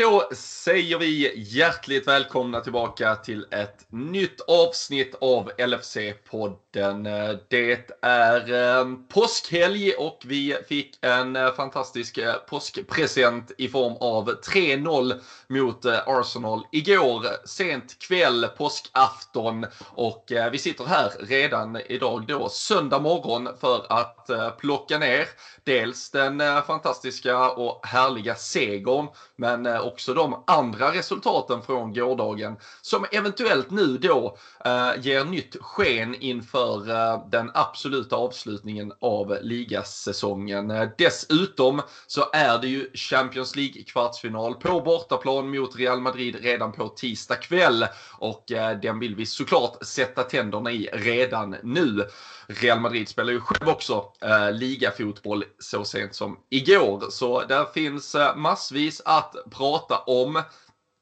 Då säger vi hjärtligt välkomna tillbaka till ett nytt avsnitt av LFC-podden. Det är eh, påskhelg och vi fick en eh, fantastisk eh, påskpresent i form av 3-0 mot Arsenal igår sent kväll, påskafton. Och vi sitter här redan idag då söndag morgon för att plocka ner dels den fantastiska och härliga segern men också de andra resultaten från gårdagen som eventuellt nu då eh, ger nytt sken inför eh, den absoluta avslutningen av ligasäsongen. Eh, dessutom så är det ju Champions League kvartsfinal på bortaplan mot Real Madrid redan på tisdag kväll och eh, den vill vi såklart sätta tänderna i redan nu. Real Madrid spelar ju själv också eh, ligafotboll så sent som igår. Så där finns eh, massvis att prata om.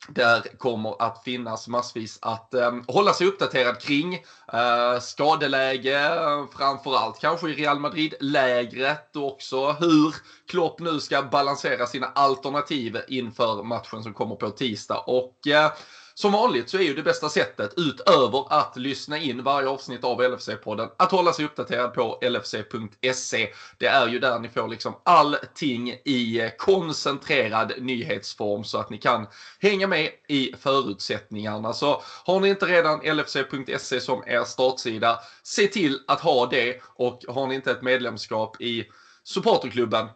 Där kommer att finnas massvis att eh, hålla sig uppdaterad kring. Eh, skadeläge, framförallt kanske i Real Madrid-lägret och också hur Klopp nu ska balansera sina alternativ inför matchen som kommer på tisdag. Och eh, som vanligt så är ju det bästa sättet utöver att lyssna in varje avsnitt av LFC-podden att hålla sig uppdaterad på lfc.se. Det är ju där ni får liksom allting i koncentrerad nyhetsform så att ni kan hänga med i förutsättningarna. Så har ni inte redan lfc.se som er startsida, se till att ha det och har ni inte ett medlemskap i supporterklubben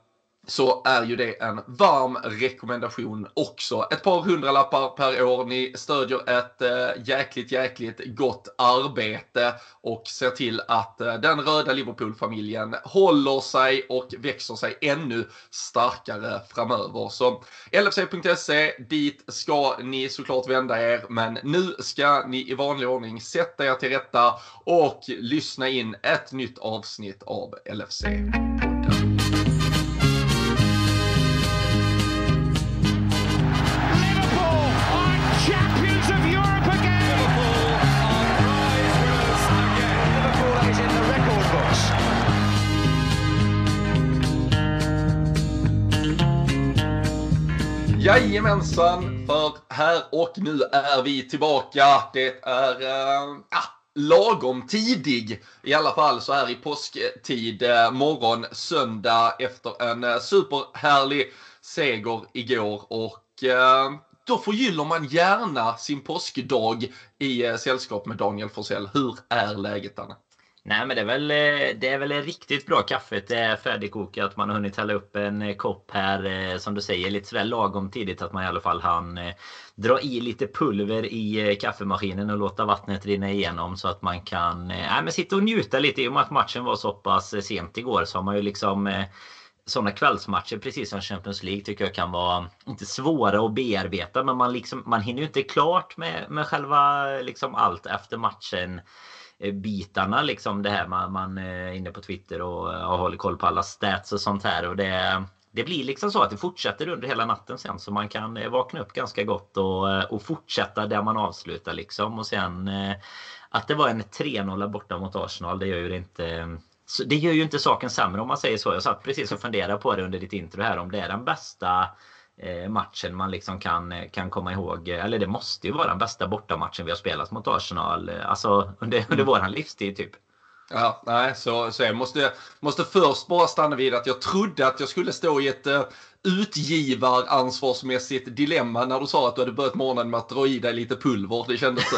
så är ju det en varm rekommendation också. Ett par hundralappar per år. Ni stödjer ett eh, jäkligt, jäkligt gott arbete och ser till att eh, den röda Liverpool-familjen håller sig och växer sig ännu starkare framöver. Så LFC.se, dit ska ni såklart vända er, men nu ska ni i vanlig ordning sätta er till rätta och lyssna in ett nytt avsnitt av LFC-podden. Jajamensan, för här och nu är vi tillbaka. Det är äh, lagom tidig, i alla fall så här i påsktid, äh, morgon, söndag efter en äh, superhärlig seger igår. Och äh, då förgyller man gärna sin påskdag i äh, sällskap med Daniel Forsell. Hur är läget Anna? Nej men det är väl, eh, det är väl riktigt bra kaffet. Det är färdigkokat. Man har hunnit hälla upp en eh, kopp här eh, som du säger lite sådär lagom tidigt att man i alla fall hann dra i lite pulver i kaffemaskinen och låta vattnet rinna igenom så att man kan nej, men sitta och njuta lite. I och med att matchen var så pass sent igår så har man ju liksom sådana kvällsmatcher precis som Champions League tycker jag kan vara inte svåra att bearbeta men man, liksom, man hinner ju inte klart med, med själva liksom allt efter matchen Eh, bitarna liksom det här man, man är inne på Twitter och, eh, och håller koll på alla stats och sånt här och det det blir liksom så att det fortsätter under hela natten sen så man kan vakna upp ganska gott och, och fortsätta där man avslutar liksom och sen att det var en 3-0 borta mot Arsenal det gör ju inte det gör ju inte saken sämre om man säger så. Jag satt precis och funderade på det under ditt intro här om det är den bästa matchen man liksom kan, eh, kan komma ihåg. Eller det måste ju vara den bästa bortamatchen vi har spelat mot Arsenal. Eh, alltså under, under mm. våran livstid typ. Ja, nej, så, så jag måste, måste först bara stanna vid att jag trodde att jag skulle stå i ett utgivaransvarsmässigt dilemma när du sa att du hade börjat morgonen med att dra i dig lite pulver. Det kändes...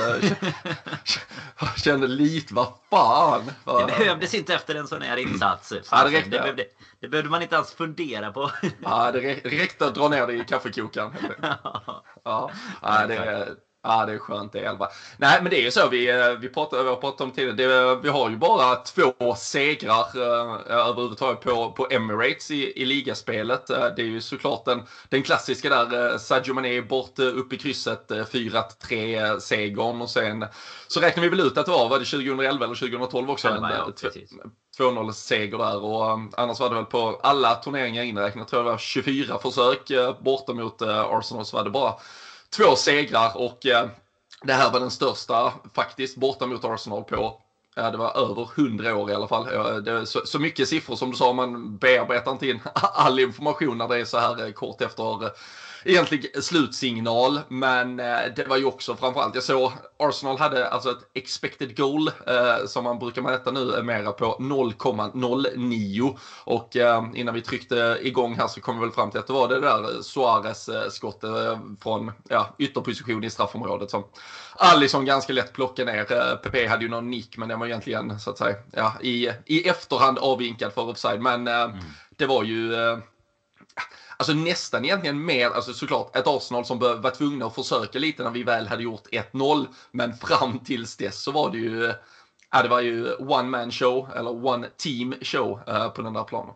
Uh, kände lite, vad fan. Det behövdes inte efter en sån här insats. Ja, det, räckte. det, behövde, det behövde man inte ens fundera på. ja, det räckte att dra ner det i kaffekokaren. ja, ja, det, Ja, det är skönt det Elva. Nej, men det är ju så. Vi, eh, vi, pratade, vi har pratat om tidigare. vi har ju bara två segrar uh, överhuvudtaget på, på Emirates i, i ligaspelet. Uh, det är ju såklart den, den klassiska där. Uh, Sadio Mané bort upp i krysset. Uh, 4-3 segern och sen så räknar vi väl ut att det var, var det 2011 eller 2012 också? Ja, ja, 2-0 seger där och annars var det väl på alla turneringar inräknat tror jag det var 24 försök borta mot Arsenal så var det bara två segrar och eh, det här var den största faktiskt borta mot Arsenal på Ja, det var över 100 år i alla fall. Eh, det så, så, mycket siffror som du sa, man bearbetar inte in all information när det är så här eh, kort efter egentlig slutsignal. Men eh, det var ju också framförallt, jag såg Arsenal hade alltså ett expected goal eh, som man brukar mäta nu mera på 0,09. Och eh, innan vi tryckte igång här så kom vi väl fram till att det var det där Suarez skottet från ja, ytterposition i straffområdet som Alisson ganska lätt plockade ner. PP hade ju någon nick men den var egentligen så att säga ja, i, i efterhand avvinkad för offside. Men mm. det var ju Alltså nästan egentligen mer, alltså såklart ett Arsenal som var tvungna att försöka lite när vi väl hade gjort 1-0. Men fram tills dess så var det ju, ja det var ju one man show, eller one team show uh, på den där planen.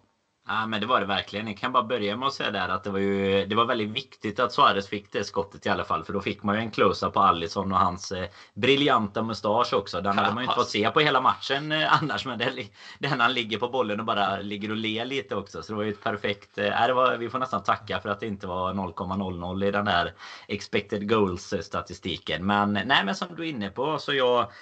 Ja, men det var det verkligen. Jag kan bara börja med att säga där att det var ju det var väldigt viktigt att Suarez fick det skottet i alla fall. För då fick man ju en close-up på Alisson och hans eh, briljanta mustasch också. Den hade man ju inte fått se på hela matchen eh, annars. Men det, den han ligger på bollen och bara ligger och ler lite också. Så det var ju ett perfekt... Eh, det var, vi får nästan tacka för att det inte var 0,00 i den där expected goals statistiken. Men nej, men som du är inne på så jag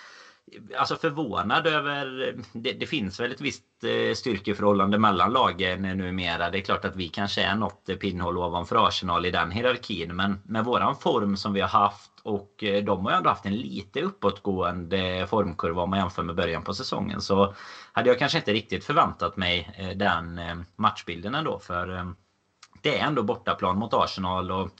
alltså förvånad över... Det, det, finns väl ett visst eh, styrkeförhållande mellan lagen numera. Det är klart att vi kanske är något pinnhål ovanför Arsenal i den hierarkin. Men med våran form som vi har haft och eh, de har ju ändå haft en lite uppåtgående formkurva om man jämför med början på säsongen. Så hade jag kanske inte riktigt förväntat mig eh, den matchbilden ändå. För det är ändå bortaplan mot Arsenal. och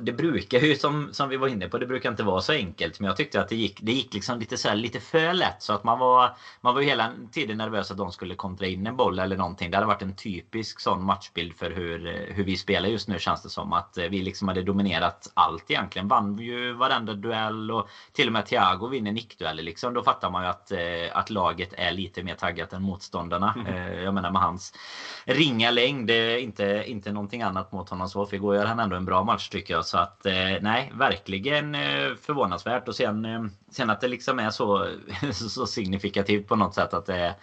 det brukar ju som, som vi var inne på, det brukar inte vara så enkelt. Men jag tyckte att det gick, det gick liksom lite, så här, lite för lätt. Så att man var, man var ju hela tiden nervös att de skulle kontra in en boll eller någonting. Det hade varit en typisk sån matchbild för hur, hur vi spelar just nu känns det som. Att vi liksom hade dominerat allt egentligen. Vann ju varenda duell och till och med Thiago vinner nickdueller liksom. Då fattar man ju att, eh, att laget är lite mer taggat än motståndarna. Mm. Jag menar med hans ringa längd. Inte, inte någonting annat mot honom så. För igår gör han ändå en bra match tycker jag jag. Så att eh, nej, verkligen eh, förvånansvärt. Och sen, eh, sen att det liksom är så, så signifikativt på något sätt att det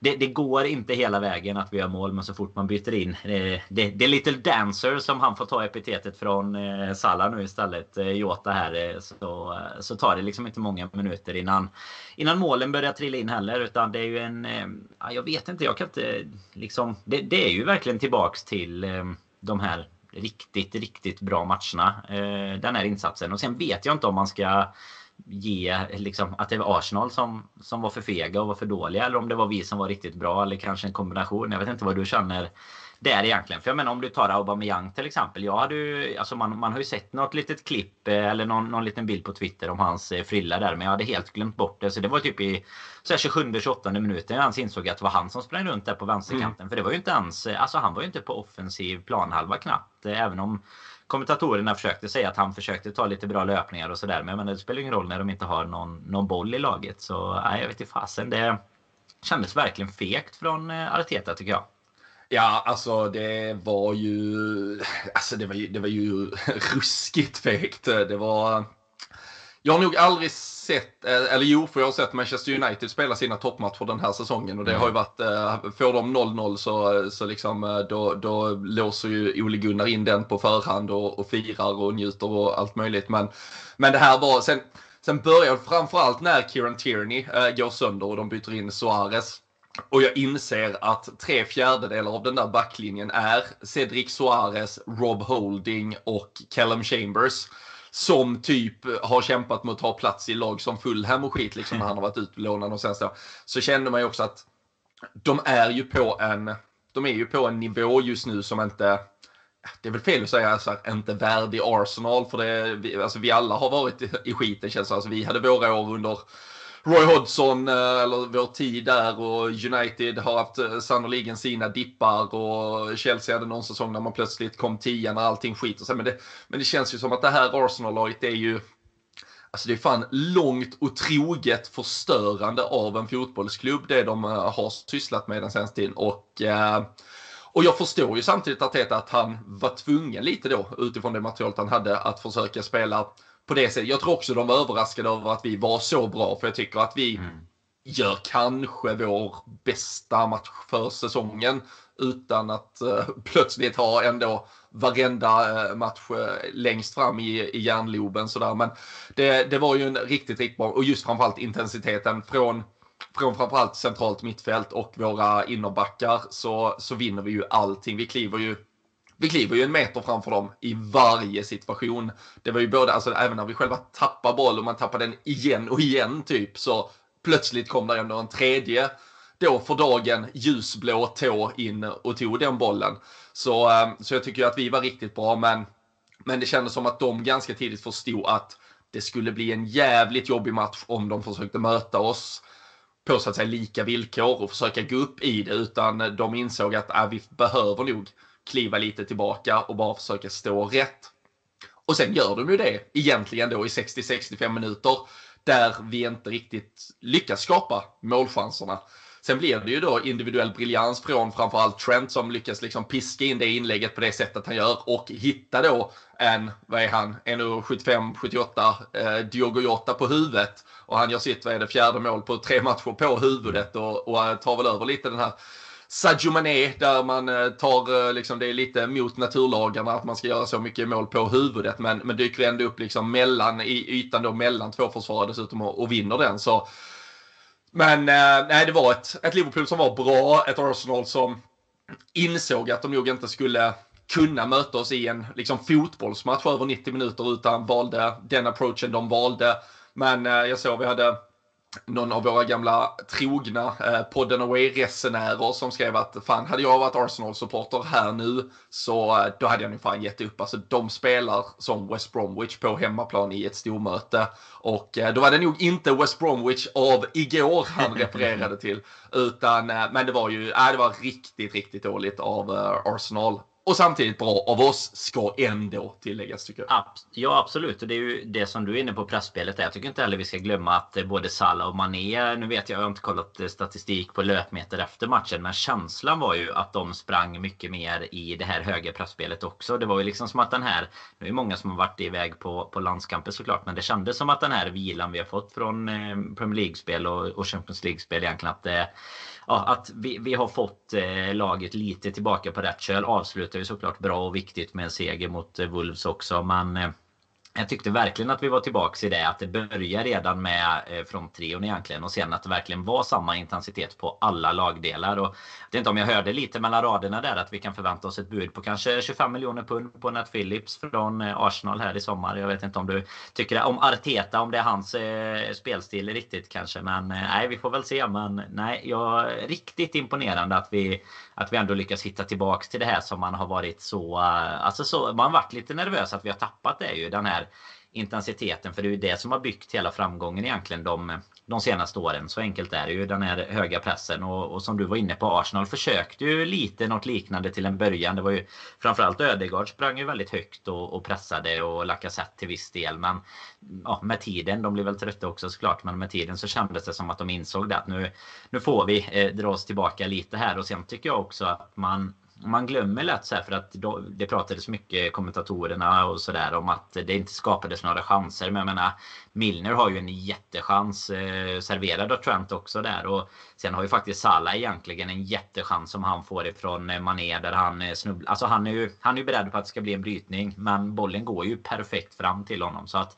det, det, går inte hela vägen att vi gör mål, men så fort man byter in. Det, det, det är Little Dancer som han får ta epitetet från eh, Salah nu istället. Eh, Jota här. Eh, så, eh, så tar det liksom inte många minuter innan, innan målen börjar trilla in heller. Utan det är ju en... Eh, jag vet inte, jag kan inte liksom... Det, det är ju verkligen tillbaks till eh, de här riktigt, riktigt bra matcherna. Eh, den här insatsen. Och sen vet jag inte om man ska ge liksom, att det var Arsenal som, som var för fega och var för dåliga. Eller om det var vi som var riktigt bra. Eller kanske en kombination. Jag vet inte vad du känner där egentligen. För jag menar om du tar Aubameyang till exempel. Jag hade ju, alltså man, man har ju sett något litet klipp eh, eller någon, någon liten bild på Twitter om hans eh, frilla där. Men jag hade helt glömt bort det. Så det var typ i 27-28 minuten jag ens insåg att det var han som sprang runt där på vänsterkanten. Mm. För det var ju inte ens, eh, alltså han var ju inte på offensiv planhalva knappt. Även om kommentatorerna försökte säga att han försökte ta lite bra löpningar och sådär. Men det spelar ingen roll när de inte har någon, någon boll i laget. Så nej, jag vet inte fasen. Det kändes verkligen fegt från Arteta tycker jag. Ja, alltså det var ju, alltså det var ju, det var ju ruskigt fegt. Det var, jag har nog aldrig sett, eh, eller jo, för jag har sett Manchester United spela sina toppmatcher den här säsongen och det har ju varit, eh, får de 0-0 så, så liksom, eh, då, då låser ju Ole Gunnar in den på förhand och, och firar och njuter och allt möjligt. Men, men det här var, sen, sen började framförallt när Kieran Tierney äh, går sönder och de byter in Suarez. Och jag inser att tre fjärdedelar av den där backlinjen är Cedric Suarez, Rob Holding och Callum Chambers. Som typ har kämpat mot att ta plats i lag som Fulham och skit liksom när han har varit utlånad och sen så. Så känner man ju också att de är ju på en, de är ju på en nivå just nu som inte, det är väl fel att säga så här, inte värdig Arsenal för det, vi, alltså vi alla har varit i, i skiten känns det Alltså vi hade våra år under Roy Hodgson, eh, eller vår tid där och United har haft eh, sannoliken sina dippar och Chelsea hade någon säsong när man plötsligt kom tia när allting skiter sig. Men det, men det känns ju som att det här Arsenal-laget är ju Alltså det är fan långt och troget förstörande av en fotbollsklubb det de eh, har sysslat med den senaste tiden. Och, och jag förstår ju samtidigt Arteta att han var tvungen lite då utifrån det materialet han hade att försöka spela på det sättet. Jag tror också de var överraskade över att vi var så bra. För jag tycker att vi mm. gör kanske vår bästa match för säsongen. Utan att uh, plötsligt ha ändå varenda uh, match uh, längst fram i, i järnloben. Sådär. Men det, det var ju en riktigt, riktigt bra. Och just framförallt intensiteten från från framförallt centralt mittfält och våra innerbackar så, så vinner vi ju allting. Vi kliver ju vi kliver ju en meter framför dem i varje situation. Det var ju både, alltså även när vi själva tappar boll och man tappar den igen och igen typ så plötsligt kom det ändå en tredje då för dagen ljusblå tå in och tog den bollen. Så, ehm, så jag tycker att vi var riktigt bra men, men det kändes som att de ganska tidigt förstod att det skulle bli en jävligt jobbig match om de försökte möta oss på så att säga lika villkor och försöka gå upp i det utan de insåg att äh, vi behöver nog kliva lite tillbaka och bara försöka stå rätt. Och sen gör de ju det egentligen då i 60-65 minuter där vi inte riktigt lyckas skapa målchanserna. Sen blir det ju då individuell briljans från framförallt Trent som lyckas liksom piska in det inlägget på det sättet han gör och hitta då en, vad är han, 1,75-78 eh, Diogo Jota på huvudet. Och han gör sitt, vad är det, fjärde mål på tre matcher på huvudet och, och tar väl över lite den här Sadio Mané där man eh, tar, eh, liksom, det är lite mot naturlagarna att man ska göra så mycket mål på huvudet men, men dyker ändå upp liksom mellan, i ytan då mellan två försvarare dessutom och, och vinner den. Så men eh, nej, det var ett, ett Liverpool som var bra, ett Arsenal som insåg att de nog inte skulle kunna möta oss i en liksom, fotbollsmatch över 90 minuter utan valde den approachen de valde. Men eh, jag såg vi hade någon av våra gamla trogna eh, podden Away-resenärer som skrev att fan, hade jag varit Arsenal-supporter här nu så eh, då hade jag nog fan gett upp. Alltså de spelar som West Bromwich på hemmaplan i ett stormöte. Och eh, då var det nog inte West Bromwich av igår han refererade till. Utan, eh, men det var ju, äh, det var riktigt, riktigt dåligt av eh, Arsenal och samtidigt bra av oss ska ändå tilläggas tycker jag. Ja absolut och det är ju det som du är inne på pressspelet. Jag tycker inte heller vi ska glömma att eh, både Salah och Mané, nu vet jag, jag har inte kollat eh, statistik på löpmeter efter matchen men känslan var ju att de sprang mycket mer i det här höga pressspelet också. Det var ju liksom som att den här, nu är det många som har varit iväg på, på landskamper såklart men det kändes som att den här vilan vi har fått från eh, Premier League-spel och, och Champions League-spel egentligen att det ja, att vi, vi har fått eh, laget lite tillbaka på rätt köl. Avslutar ju såklart bra och viktigt med en seger mot eh, Wolves också. Men eh, jag tyckte verkligen att vi var tillbaka i det. Att det börjar redan med eh, fronttrion egentligen. Och sen att det verkligen var samma intensitet på alla lagdelar. Och jag vet inte om jag hörde lite mellan raderna där att vi kan förvänta oss ett bud på kanske 25 miljoner pund på Nat Phillips från eh, Arsenal här i sommar. Jag vet inte om du tycker det, om Arteta, om det är hans eh, spelstil riktigt kanske. Men eh, nej, vi får väl se. Men nej, jag riktigt imponerande att vi att vi ändå lyckas hitta tillbaks till det här som man har varit så... Eh, alltså så man varit lite nervös att vi har tappat det ju. Den här intensiteten. För det är ju det som har byggt hela framgången egentligen de, de senaste åren. Så enkelt är det ju den här höga pressen. Och, och, som du var inne på, Arsenal försökte ju lite något liknande till en början. Det var ju framförallt Ödegaard sprang ju väldigt högt och, och pressade och Lacazette till viss del. Men ja, med tiden, de blev väl trötta också såklart, men med tiden så kändes det som att de insåg det att nu, nu får vi eh, dra oss tillbaka lite här. Och sen tycker jag också att man man glömmer lätt så här för att det pratades mycket kommentatorerna och sådär om att det inte skapades några chanser. Men jag menar Milner har ju en jättechans eh, serverad av Trent också där och sen har ju faktiskt Salah egentligen en jättechans som han får ifrån eh, Mané där han eh, snubblar. Alltså han är ju han är ju beredd på att det ska bli en brytning men bollen går ju perfekt fram till honom så att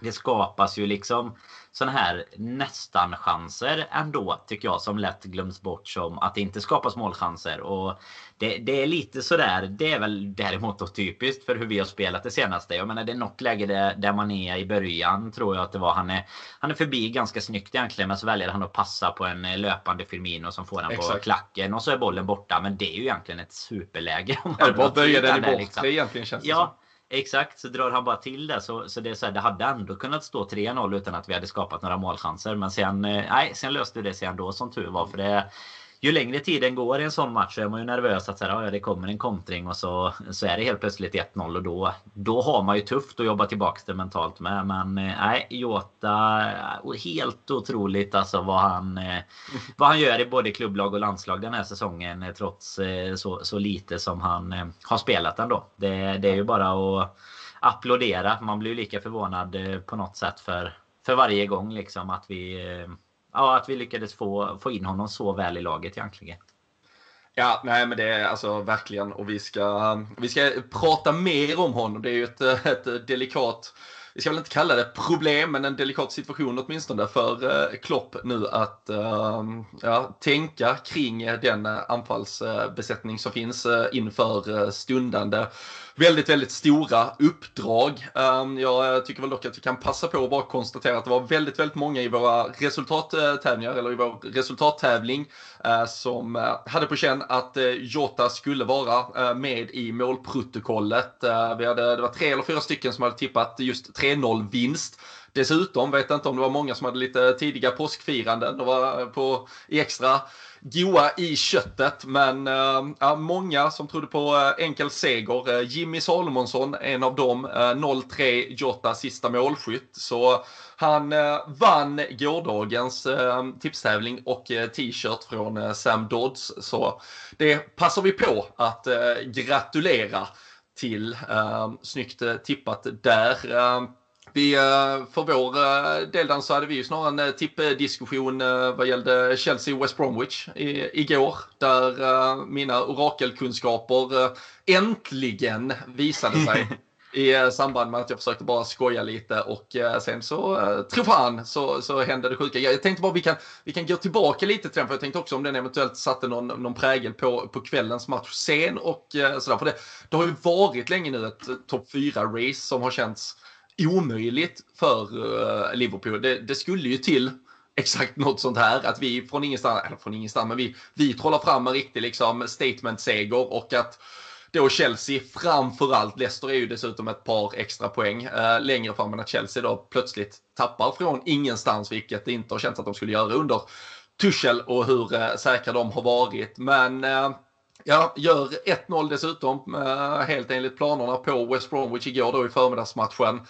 det skapas ju liksom såna här nästan chanser ändå tycker jag som lätt glöms bort som att det inte skapas målchanser. Och det, det är lite sådär, det är väl däremot då typiskt för hur vi har spelat det senaste. Jag menar det är något läge där, där man är i början tror jag att det var. Han är, han är förbi ganska snyggt egentligen men så väljer han att passa på en löpande Firmino som får den Exakt. på klacken och så är bollen borta. Men det är ju egentligen ett superläge. Det bara böja den i liksom. egentligen känns det ja. som. Exakt, så drar han bara till det. Så, så det, är så här, det hade ändå kunnat stå 3-0 utan att vi hade skapat några målchanser. Men sen, eh, nej, sen löste det sig ändå som tur var. För det, ju längre tiden går i en sån match så är man ju nervös att så här, ah, ja, det kommer en kontring och så, så är det helt plötsligt 1-0 och då, då har man ju tufft att jobba tillbaka det mentalt med. Men eh, nej, Jota, eh, helt otroligt alltså vad han, eh, vad han gör i både klubblag och landslag den här säsongen eh, trots eh, så, så lite som han eh, har spelat ändå. Det, det är ju bara att applådera. Man blir ju lika förvånad på något sätt för, för varje gång liksom att vi ja, att vi lyckades få, få in honom så väl i laget egentligen. Ja, nej men det är alltså verkligen och vi ska, vi ska prata mer om honom. Det är ju ett, ett delikat vi ska väl inte kalla det problem, men en delikat situation åtminstone för eh, Klopp nu att ehm, ja, tänka kring den anfallsbesättning som finns eh, inför eh, stundande väldigt, väldigt stora uppdrag. Ehm, jag eh, tycker väl dock att vi kan passa på att bara konstatera att det var väldigt, väldigt många i våra resultattävlingar, eller i vår resultattävling, eh, som eh, hade på känn att Jota skulle vara med i målprotokollet. vi hade, det var tre eller fyra stycken som hade tippat just 3-0 vinst. Dessutom vet jag inte om det var många som hade lite tidiga påskfiranden och var på extra goa i köttet. Men äh, ja, många som trodde på eh, enkel seger. Eh, Jimmy Salomonsson, en av dem. 0-3 Jota, sista målskytt. Så han vann gårdagens tipstävling och t-shirt från Sam Dodds. Så det passar vi på att gratulera till. snyggt tippat där. Vi, eh, för vår eh, del så hade vi ju snarare en eh, tippdiskussion vad gällde Chelsea-West Bromwich igår. Där mina orakelkunskaper äntligen visade sig. i samband med att jag försökte bara skoja lite och sen så, tro fan, så, så hände det sjuka. Jag tänkte bara vi kan, vi kan gå tillbaka lite till den, för jag tänkte också om den eventuellt satte någon, någon prägel på, på kvällens match sen och sådär. För det, det har ju varit länge nu ett topp 4-race som har känts omöjligt för eh, Liverpool. Det, det, skulle ju till exakt något sånt här. Att vi från ingenstans, eller från ingenstans, men vi, vi trollar fram en riktig liksom, statement-seger och att då Chelsea framförallt, Leicester är ju dessutom ett par extra poäng eh, längre fram än att Chelsea då plötsligt tappar från ingenstans, vilket det inte har känts att de skulle göra under Tuchel och hur eh, säkra de har varit. Men eh, ja, gör 1-0 dessutom, eh, helt enligt planerna på West Bromwich igår då i förmiddagsmatchen.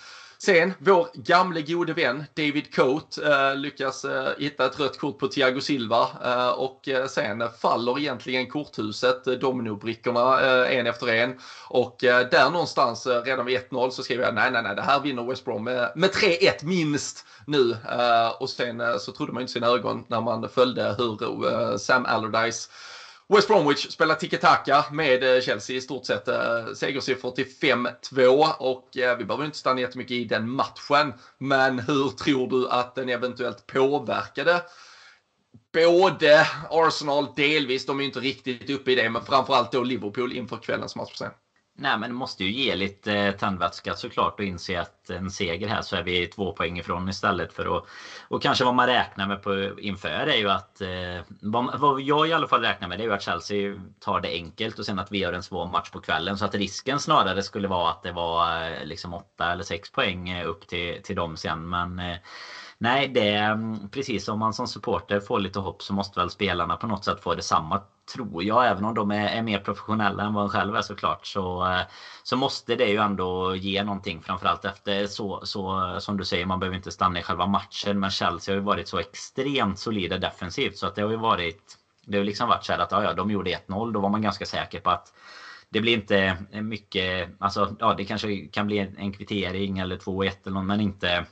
Sen, vår gamle gode vän David Coate eh, lyckas eh, hitta ett rött kort på Thiago Silva eh, och eh, sen faller egentligen korthuset, eh, dominobrickorna eh, en efter en. Och eh, där någonstans redan vid 1-0 så skriver jag nej, nej, nej, det här vinner West Brom med, med 3-1 minst nu. och sen så trodde man inte sina ögon när man följde hur Sam Allardyce West Bromwich spelar tiki-taka med eh, Chelsea i stort sett. Eh, segersiffror till 5-2 och eh, vi behöver inte stanna jättemycket i den matchen. Men hur tror du att den eventuellt påverkade både Arsenal delvis, de är inte riktigt uppe i det, men framförallt då Liverpool inför kvällens match på scen? Nej men måste ju ge lite eh, tändvätska såklart och inse att en seger här så är vi två poäng ifrån istället för att... Och kanske vad man räknar med på inför är ju att... Eh, vad, vad jag i alla fall räknar med det är ju att Chelsea tar det enkelt och sen att vi gör en svår match på kvällen. Så att risken snarare skulle vara att det var eh, liksom åtta eller sex poäng upp till, till dem sen. Men... Nej, det är mm, precis som man som supporter får lite hopp så måste väl spelarna på något sätt få detsamma tror jag. Även om de är, är mer professionella än vad en själv är såklart. Så, eh, så måste det ju ändå ge någonting. Framförallt efter så, så som du säger, man behöver inte stanna i själva matchen. Men Chelsea har ju varit så extremt solida defensivt. Så att det har ju varit det har liksom varit så här att ja, de gjorde 1-0. Då var man ganska säker på att det blir inte mycket, alltså ja det kanske kan bli en kvittering eller 2-1 eller något, men inte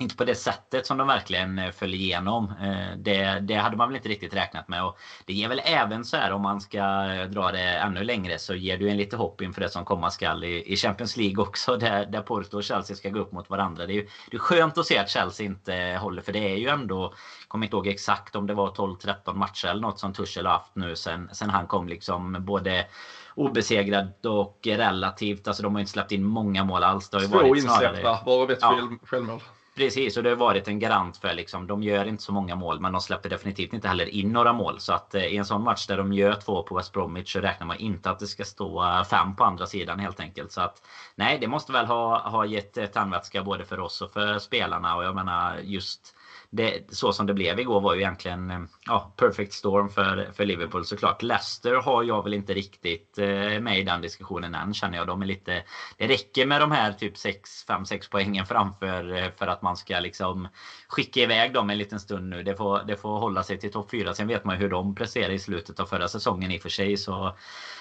inte på det sättet som de verkligen eh, föll igenom. Eh, det, det, hade man väl inte riktigt räknat med. Och det ger väl även så här om man ska dra det ännu längre så ger du en lite hopp inför det som komma skall i, i Champions League också. Där, där Porto och Chelsea ska gå upp mot varandra. Det är, ju, det är skönt att se att Chelsea inte håller för det är ju ändå, kommer inte ihåg exakt om det var 12-13 matcher eller något som Tuchel har haft nu sen, sen han kom liksom både obesegrad och relativt, alltså de har inte släppt in många mål alls. Det har ju Två insläppta, varav ett ja. självmål. Precis, och det har varit en garant för liksom, de gör inte så många mål men de släpper definitivt inte heller in några mål. Så att eh, i en sån match där de gör två på West Bromwich så räknar man inte att det ska stå eh, fem på andra sidan helt enkelt. Så att nej, det måste väl ha, ha gett eh, tandvätska både för oss och för spelarna och jag menar just det, så som det blev igår var ju egentligen eh, ja, perfect storm för, för Liverpool såklart. Leicester har jag väl inte riktigt eh, med i den diskussionen än känner jag. De är lite, det räcker med de här typ 5-6 poängen framför eh, för att man ska liksom skicka iväg dem en liten stund nu. Det får, det får hålla sig till topp 4. Sen vet man ju hur de presterar i slutet av förra säsongen i och för sig. Så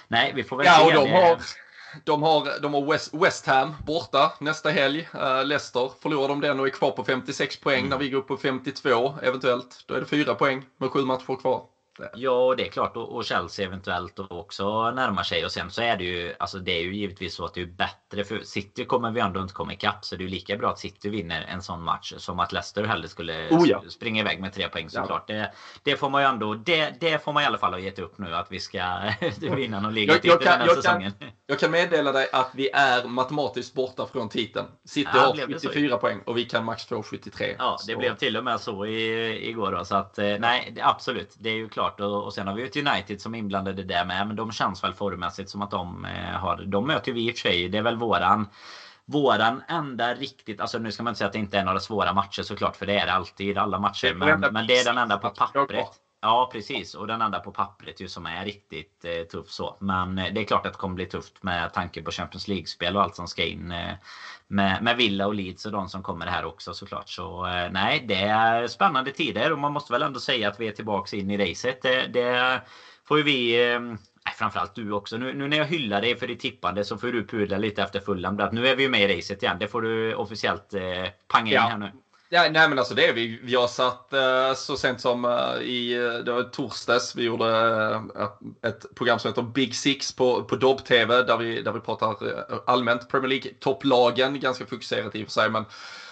nej, vi får väl ja, se. De har de har, de har West, West Ham borta nästa helg. Uh, Leicester, förlorar de den och är kvar på 56 poäng mm. när vi går upp på 52 eventuellt. Då är det fyra poäng med sju matcher kvar. Ja, det är klart. Och Chelsea eventuellt också närmar sig. Och sen så är det ju, alltså det är ju givetvis så att det är bättre. För City kommer vi ändå inte komma ikapp. Så det är ju lika bra att City vinner en sån match som att Leicester hellre skulle oh ja. springa iväg med tre poäng såklart. Ja. Det, det, får man ju ändå, det, det får man i alla fall ha gett upp nu att vi ska vinna någon ligatitel jag, kan, jag, säsongen. Kan, jag kan meddela dig att vi är matematiskt borta från titeln. City ja, har 74 poäng och vi kan max få 73. Ja, det så. blev till och med så i, igår då. Så att eh, nej, absolut. Det är ju klart. Och, och sen har vi ett United som är inblandade där med. Men de känns väl formmässigt som att de eh, har... De möter vi i och för sig. Det är väl våran våran enda riktigt, alltså nu ska man inte säga att det inte är några svåra matcher såklart, för det är det alltid alla matcher. Men, men det är den enda på pappret. Ja precis och den enda på pappret ju som är riktigt eh, tuff så. Men eh, det är klart att det kommer bli tufft med tanke på Champions League-spel och allt som ska in. Eh, med, med Villa och Leeds och de som kommer här också såklart. Så eh, nej, det är spännande tider och man måste väl ändå säga att vi är tillbaks in i racet. Det, det får ju vi eh, framförallt du också. Nu, nu, när jag hyllar dig för ditt tippande så får du pudla lite efter Fulham. Nu är vi ju med i racet igen. Det får du officiellt eh, panga in ja. här nu. Ja, nej men alltså det är vi. Vi har satt eh, så sent som eh, i eh, det var torsdags. Vi gjorde ett program som heter Big Six på, på Dobb-TV där vi, där vi pratar allmänt Premier League-topplagen. Ganska fokuserat i och för sig. Men,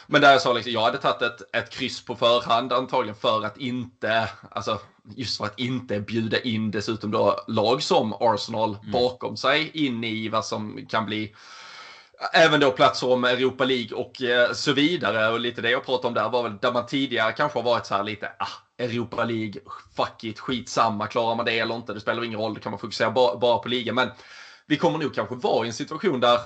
men där jag sa liksom, jag hade tagit ett, ett kryss på förhand antagligen för att inte, alltså just för att inte bjuda in dessutom då lag som Arsenal mm. bakom sig in i vad som kan bli Även då platser om Europa League och eh, så vidare. Och lite det jag pratade om där var väl där man tidigare kanske har varit så här lite, ah, Europa League, fuck it, skitsamma, klarar man det eller inte, det spelar ingen roll, det kan man fokusera bara på ligan. Men vi kommer nog kanske vara i en situation där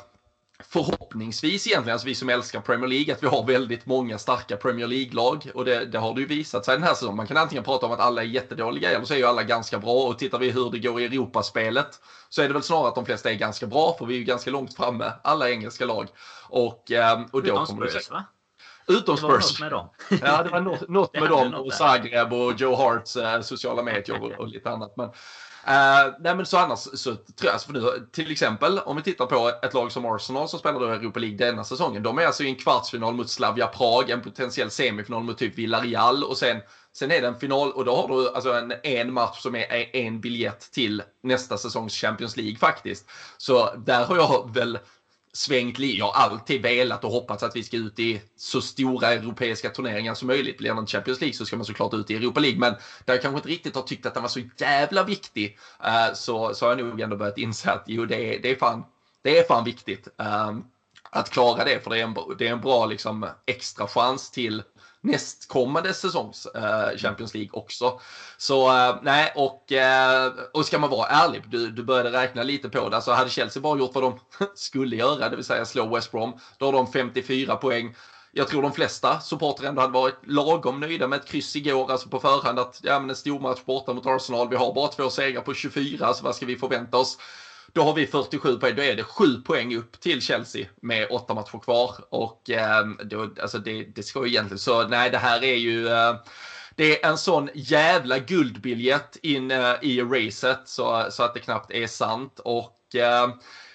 förhoppningsvis egentligen, alltså vi som älskar Premier League, att vi har väldigt många starka Premier League-lag. Och det, det, har det ju visat sig den här säsongen. Man kan antingen prata om att alla är jättedåliga eller så är ju alla ganska bra. Och tittar vi hur det går i Europaspelet så är det väl snarare att de flesta är ganska bra, för vi är ju ganska långt framme, alla engelska lag. Och, ehm, och då kommer Spurs, va? Utom Spurs. Det var något med dem. ja, det var något, något med dem och Zagreb och Joe Harts eh, sociala medier och, och, lite annat. Men, Uh, nej men så annars så tror jag, för nu, till exempel om vi tittar på ett lag som Arsenal som spelar då Europa League denna säsongen. De är alltså i en kvartsfinal mot Slavia Prag, en potentiell semifinal mot typ Villarreal och sen, sen är det en final och då har du alltså en, en match som är en biljett till nästa säsongs Champions League faktiskt. Så där har jag väl svängt liv. Jag har alltid velat och hoppats att vi ska ut i så stora europeiska turneringar som möjligt. Blir det Champions League så ska man såklart ut i Europa League. Men där jag kanske inte riktigt har tyckt att den var så jävla viktig eh, så, så har jag nog ändå börjat inse att jo, det är, det är, fan, det är fan viktigt. Ehm, att klara det, för det är en, det är en bra liksom, extra chans till nästkommande säsongs eh, Champions League också. Så eh, nej, och, eh, och ska man vara ärlig, du, du började räkna lite på det. Alltså hade Chelsea bara gjort vad de skulle göra, det vill säga slå West Brom, då har de 54 poäng. Jag tror de flesta supportrar ändå hade varit lagom nöjda med ett kryss igår, alltså på förhand att ja men en stor match borta mot Arsenal, vi har bara två segrar på 24, så alltså, vad ska vi förvänta oss? Då har vi 47 poäng, då är det 7 poäng upp till Chelsea med 8 matcher kvar. Och eh, då, alltså det, det ska ju egentligen, så nej det här är ju eh, det är en sån jävla guldbiljett in eh, i racet så, så att det knappt är sant. Och ehm,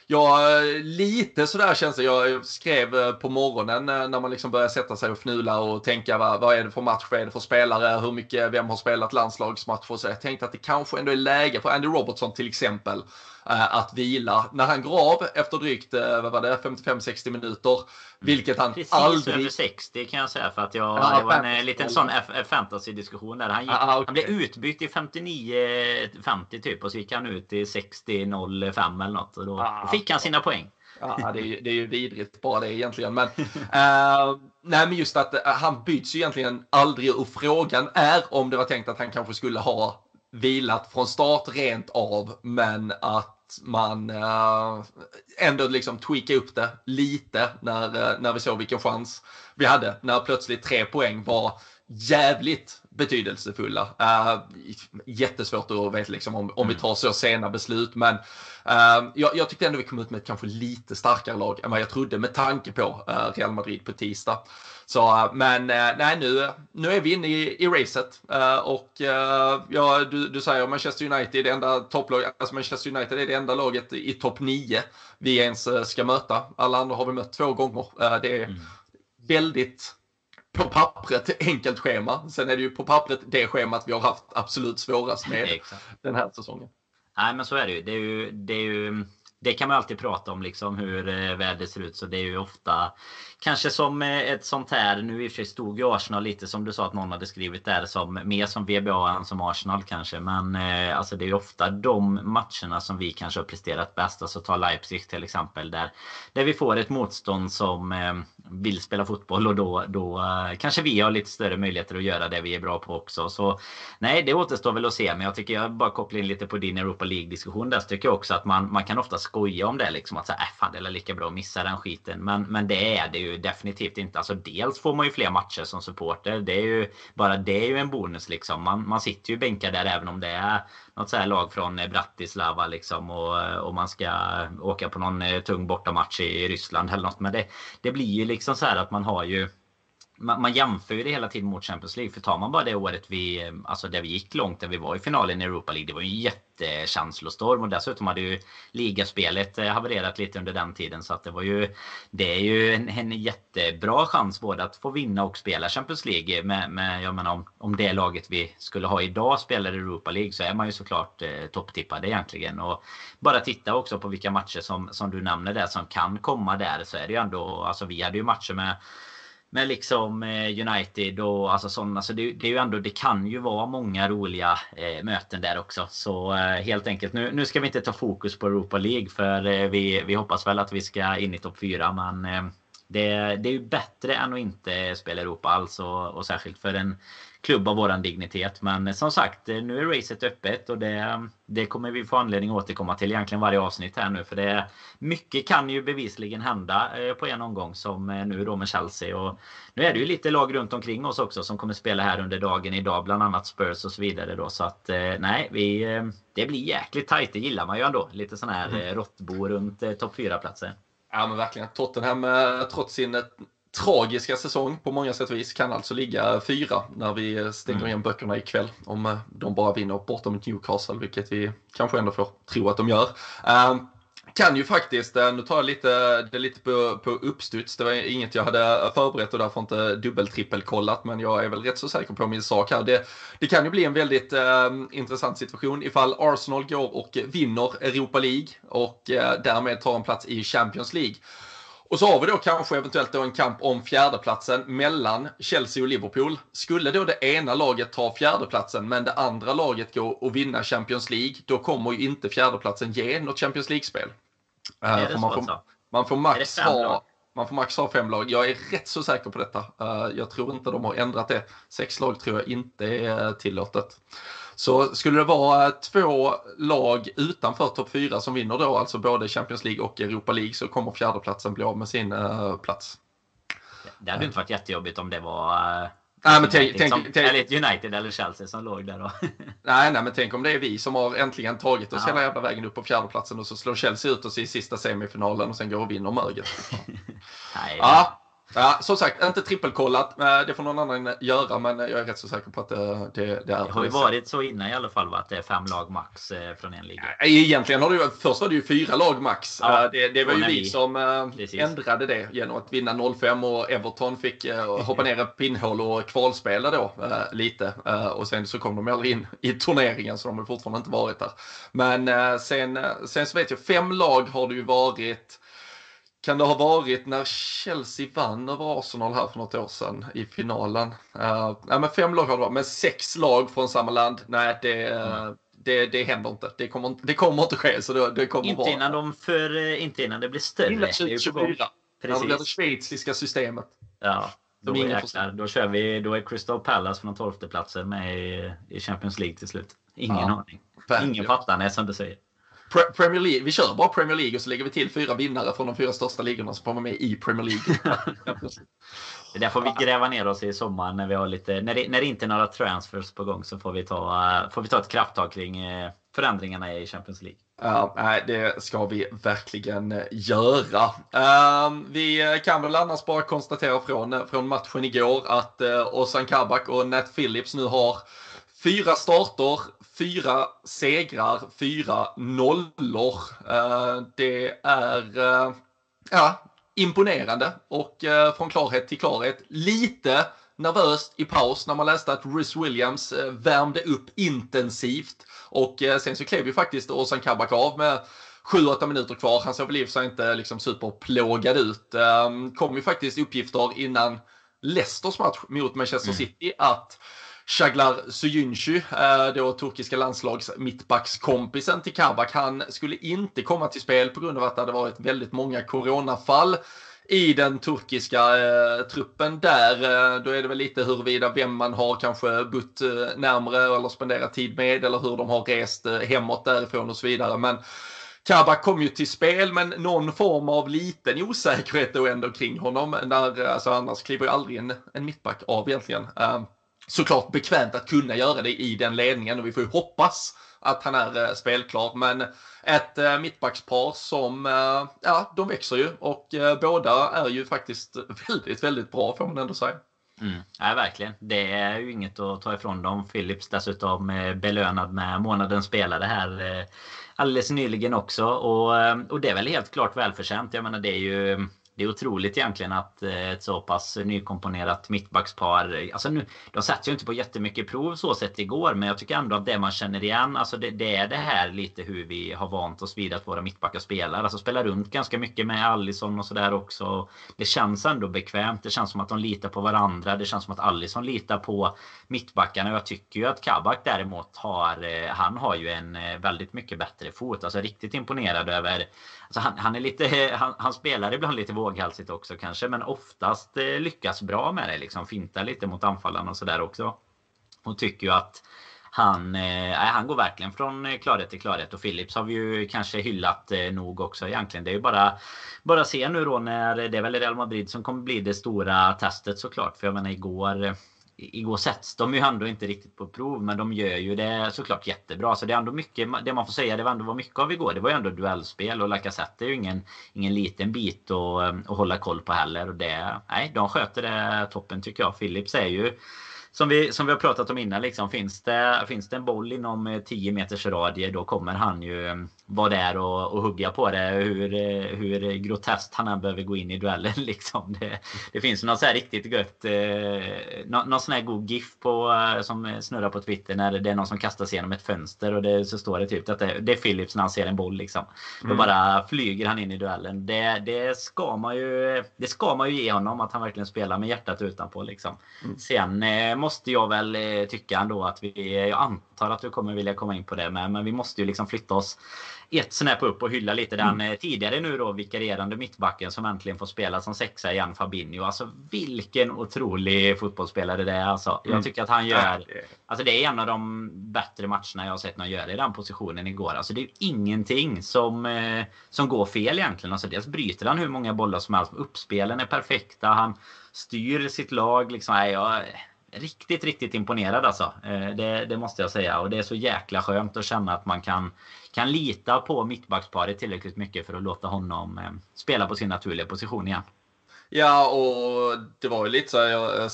Ja, lite sådär känns det. Jag skrev eh, på morgonen eh, när man liksom börjar sätta sig och fnula och tänka vad, vad är det för match, vad är det för spelare, hur mycket, vem har spelat landslagsmatcher. Så jag tänkte att det kanske ändå är läge för Andy Robertson till exempel att vila när han går av efter drygt eh, vad var det, 55-60 minuter. Vilket han Precis aldrig... över 60 kan jag säga för att jag, ja, det var en eh, liten sån fantasy-diskussion där. Han, gick, ah, okay. han blev utbytt i 59-50 typ och så gick han ut i 60-05 eller något och då ah, fick han sina poäng. Ja, det är, det är ju vidrigt bara det egentligen. Men, uh, nej, men just att han byts ju egentligen aldrig och frågan är om det var tänkt att han kanske skulle ha vilat från start rent av, men att man eh, ändå liksom tweakade upp det lite när, eh, när vi såg vilken chans vi hade. När plötsligt tre poäng var jävligt betydelsefulla. Uh, jättesvårt att veta liksom, om, om vi mm. tar så sena beslut. Men uh, jag, jag tyckte ändå vi kom ut med ett kanske lite starkare lag än vad jag trodde med tanke på uh, Real Madrid på tisdag. Så, men nej, nu, nu är vi inne i, i racet. och ja, du, du säger Manchester United det enda. Alltså Manchester United är det enda laget i topp 9 vi ens ska möta. Alla andra har vi mött två gånger. det är mm. väldigt på pappret enkelt schema. Sen är det ju på pappret det schemat vi har haft absolut svårast med Exakt. den här säsongen. Nej men så är det ju. Det, är ju, det, är ju, det kan man alltid prata om liksom hur eh, vädret ser ut. Så det är ju ofta Kanske som eh, ett sånt här, nu i och för sig stod ju Arsenal lite som du sa att någon hade skrivit där som mer som VBA än som Arsenal kanske. Men eh, alltså det är ju ofta de matcherna som vi kanske har presterat bäst. Alltså ta Leipzig till exempel där, där vi får ett motstånd som eh, vill spela fotboll och då, då eh, kanske vi har lite större möjligheter att göra det vi är bra på också. Så nej, det återstår väl att se. Men jag tycker jag bara kopplar in lite på din Europa League diskussion där. Så tycker jag också att man, man kan ofta skoja om det liksom att så äh, fan det är lika bra att missa den skiten. Men, men det är det ju definitivt inte. Alltså dels får man ju fler matcher som supporter. Det är ju bara det är ju en bonus liksom. Man, man sitter ju bänkad där även om det är något så här lag från eh, Bratislava liksom och, och man ska åka på någon eh, tung bortamatch i Ryssland eller något. Men det, det blir ju liksom så här att man har ju man, man jämför ju det hela tiden mot Champions League. För tar man bara det året vi, alltså där vi gick långt, där vi var i finalen i Europa League. Det var ju en jättekänslostorm och dessutom hade ju ligaspelet eh, havererat lite under den tiden. Så att det var ju, det är ju en, en jättebra chans både att få vinna och spela Champions League. Eh, med, med, jag menar, om, om det laget vi skulle ha idag spelar i Europa League så är man ju såklart eh, topptippade egentligen. Och bara titta också på vilka matcher som, som du nämner där som kan komma där så är det ju ändå, alltså vi hade ju matcher med med liksom eh, United och alltså sådana. Så alltså, det, det, är ju ändå, det kan ju vara många roliga eh, möten där också. Så eh, helt enkelt, nu, nu ska vi inte ta fokus på Europa League för eh, vi, vi hoppas väl att vi ska in i topp 4. Men eh, det, det är ju bättre än att inte spela Europa alls och, och särskilt för en klubb av våran dignitet. Men som sagt, nu är racet öppet och det, det kommer vi få anledning att återkomma till egentligen varje avsnitt här nu. För det mycket kan ju bevisligen hända eh, på en omgång som eh, nu då med Chelsea. Och nu är det ju lite lag runt omkring oss också som kommer spela här under dagen idag. Bland annat Spurs och så vidare då. Så att eh, nej, vi, det blir jäkligt tajt. Det gillar man ju ändå. Lite sån här mm. råttbo runt topp 4-platser. Ja men verkligen. Tottenham trots sin tragiska säsong på många sätt och vis kan alltså ligga fyra när vi stänger mm. igen böckerna ikväll. Om eh, de bara vinner bortom mot Newcastle, vilket vi kanske ändå får tro att de gör. Um, kan ju faktiskt, eh, nu tar jag lite, det lite på, på uppstuds, det var inget jag hade förberett och därför inte dubbeltrippelkollat, men jag är väl rätt så säker på min sak här. Det, det kan ju bli en väldigt eh, intressant situation ifall Arsenal går och vinner Europa League och eh, därmed tar en plats i Champions League. Och så har vi då kanske eventuellt då en kamp om fjärdeplatsen mellan Chelsea och Liverpool. Skulle då det ena laget ta fjärdeplatsen men det andra laget gå och vinna Champions League, då kommer ju inte fjärdeplatsen ge något Champions League-spel. Är det man, får, alltså? man får max ha man får max ha fem lag. Jag är rätt så säker på detta. Eh, jag tror inte de har ändrat det. Sex lag tror jag inte är tillåtet. Så skulle det vara två lag utanför topp fyra som vinner då, alltså både Champions League och Europa League, så kommer fjärdeplatsen bli av med sin plats. Det hade inte varit jättejobbigt om det var. Nej, men tänk, tänk, som, tänk, eller United eller Chelsea som låg där då. nej, nej, men tänk om det är vi som har äntligen tagit oss ja. hela jävla vägen upp på fjärdeplatsen och så slår Chelsea ut oss i sista semifinalen och sen går och vinner möget. nej, ja, Ja, som sagt, inte trippelkollat. Det får någon annan göra, men jag är rätt så säker på att det, det, det är Det har ju varit så innan i alla fall, va? att det är fem lag max eh, från en liga. Egentligen har det ju, först var det ju fyra lag max. Ja, det, det var ju vi, vi som eh, Precis. ändrade det genom att vinna 05 och Everton fick eh, hoppa ner ett pinnhål och kvalspela då lite. Och sen så kom de aldrig in i turneringen, så de har fortfarande inte varit där. Men sen, sen så vet jag, fem lag har det ju varit kan det ha varit när Chelsea vann över Arsenal här för något år sedan i finalen? Uh, nej, men fem lag har det varit, men sex lag från samma land, nej det, mm. det, det händer inte. Det kommer, inte, det kommer inte ske. Så det, det kommer inte, vara. Innan de för, eh, inte innan det blir större. Innan 2024. När det blir det schweiziska systemet. Ja. Då, jäklar, då, kör vi, då är Crystal Palace från 12 platsen med i, i Champions League till slut. Ingen ja, aning. Verkligen. Ingen fattar, nej, som du säger. Premier League, vi kör bara Premier League och så lägger vi till fyra vinnare från de fyra största ligorna som vara med i Premier League. det där får vi gräva ner oss i sommar när vi har lite, när det, när det inte är några transfers på gång så får vi ta, får vi ta ett krafttag kring eh, förändringarna i Champions League. Ja, nej, det ska vi verkligen eh, göra. Uh, vi kan väl annars bara konstatera från, från matchen igår att uh, Ozan Kabak och Nat Phillips nu har fyra starter, fyra segrar, fyra nollor. Eh, det är eh, ja, imponerande och eh, från klarhet till klarhet. Lite nervöst i paus när man läste att Rhys Williams värmde upp intensivt. Och sen så klev ju faktiskt Ozan Kabak av med 7-8 minuter kvar. Han såg väl i och för sig inte liksom superplågad ut. Kom ju faktiskt uppgifter innan Leicesters match mot Manchester mm. City att Shaglar Suyuncu, eh, då turkiska landslags mittbackskompisen till Kabak, han skulle inte komma till spel på grund av att det hade varit väldigt många coronafall i den turkiska eh, truppen där. Eh, då är det väl lite huruvida vem man har kanske bott eh, närmre eller spenderat tid med eller hur de har rest eh, hemåt därifrån och så vidare. Men Kabak kom ju till spel men någon form av liten osäkerhet då ändå kring honom. När, alltså annars kliver ju aldrig en, en mittback av egentligen. Eh, såklart bekvämt att kunna göra det i den ledningen och vi får ju hoppas att han är eh, spelklar. Men ett eh, mittbackspar som, eh, ja, de växer ju och båda är ju faktiskt väldigt, väldigt bra får man ändå säga. Mm. Ja, verkligen. Det är ju inget att ta ifrån dem. Philips dessutom belönad med månadens spelare här alldeles nyligen också. Och, och det är väl helt klart välförtjänt. Jag menar det är ju det är otroligt egentligen att eh, ett så pass nykomponerat mittbackspar... Alltså nu, de satt ju inte på jättemycket prov så sett igår men jag tycker ändå att det man känner igen alltså det, det är det här lite hur vi har vant oss vid att våra mittbackar spelar. Alltså spelar runt ganska mycket med Allison och sådär också. Det känns ändå bekvämt. Det känns som att de litar på varandra. Det känns som att Allison litar på mittbackarna. Jag tycker ju att Kabak däremot har... Eh, han har ju en eh, väldigt mycket bättre fot. Alltså riktigt imponerad över Alltså han, han, är lite, han, han, spelar ibland lite våghalsigt också kanske men oftast eh, lyckas bra med det. Liksom fintar lite mot anfallarna och sådär också. Och tycker ju att han, eh, han går verkligen från eh, klarhet till klarhet och Philips har vi ju kanske hyllat eh, nog också egentligen. Det är ju bara bara se nu då när det är väl Real Madrid som kommer bli det stora testet såklart. För jag menar igår eh, igår sätts de ju ändå inte riktigt på prov men de gör ju det såklart jättebra. Så det är ändå mycket, det man får säga, det var ändå var mycket av igår. Det var ju ändå duellspel och Lacazette är ju ingen, ingen liten bit att, eh, att hålla koll på heller. Och det, nej, de sköter det toppen tycker jag. Philips är ju som vi, som vi har pratat om innan, liksom, finns, det, finns det en boll inom 10 meters radie då kommer han ju vara där och, och hugga på det. Hur, hur groteskt han än behöver gå in i duellen. Liksom. Det, det finns något så här riktigt gött. Eh, någon, någon sån här god GIF på, eh, som snurrar på Twitter när det är någon som kastar sig genom ett fönster och det, så står det typ att det, det är Philips när han ser en boll. Liksom. Mm. Då bara flyger han in i duellen. Det, det, ska man ju, det ska man ju ge honom att han verkligen spelar med hjärtat utanpå. Liksom. Mm. Sen eh, måste jag väl eh, tycka ändå att vi, jag antar att du kommer vilja komma in på det med, men vi måste ju liksom flytta oss ett snäpp upp och hylla lite den mm. Eh, tidigare nu då vikarierande mittbacken som äntligen får spela som sexa igen, Fabinho. Alltså vilken otrolig fotbollsspelare det är alltså. Jag mm. tycker att han gör... Alltså det är en av de bättre matcherna jag har sett någon göra i den positionen igår. Alltså det är ingenting som, eh, som går fel egentligen. Alltså dels bryter han hur många bollar som helst. Uppspelen är perfekta. Han styr sitt lag liksom. Nej, jag, riktigt, riktigt imponerad alltså. Eh, det, det, måste jag säga. Och det är så jäkla skönt att känna att man kan, kan lita på mittbacksparet tillräckligt mycket för att låta honom eh, spela på sin naturliga position igen. Ja, och det var ju lite så här, jag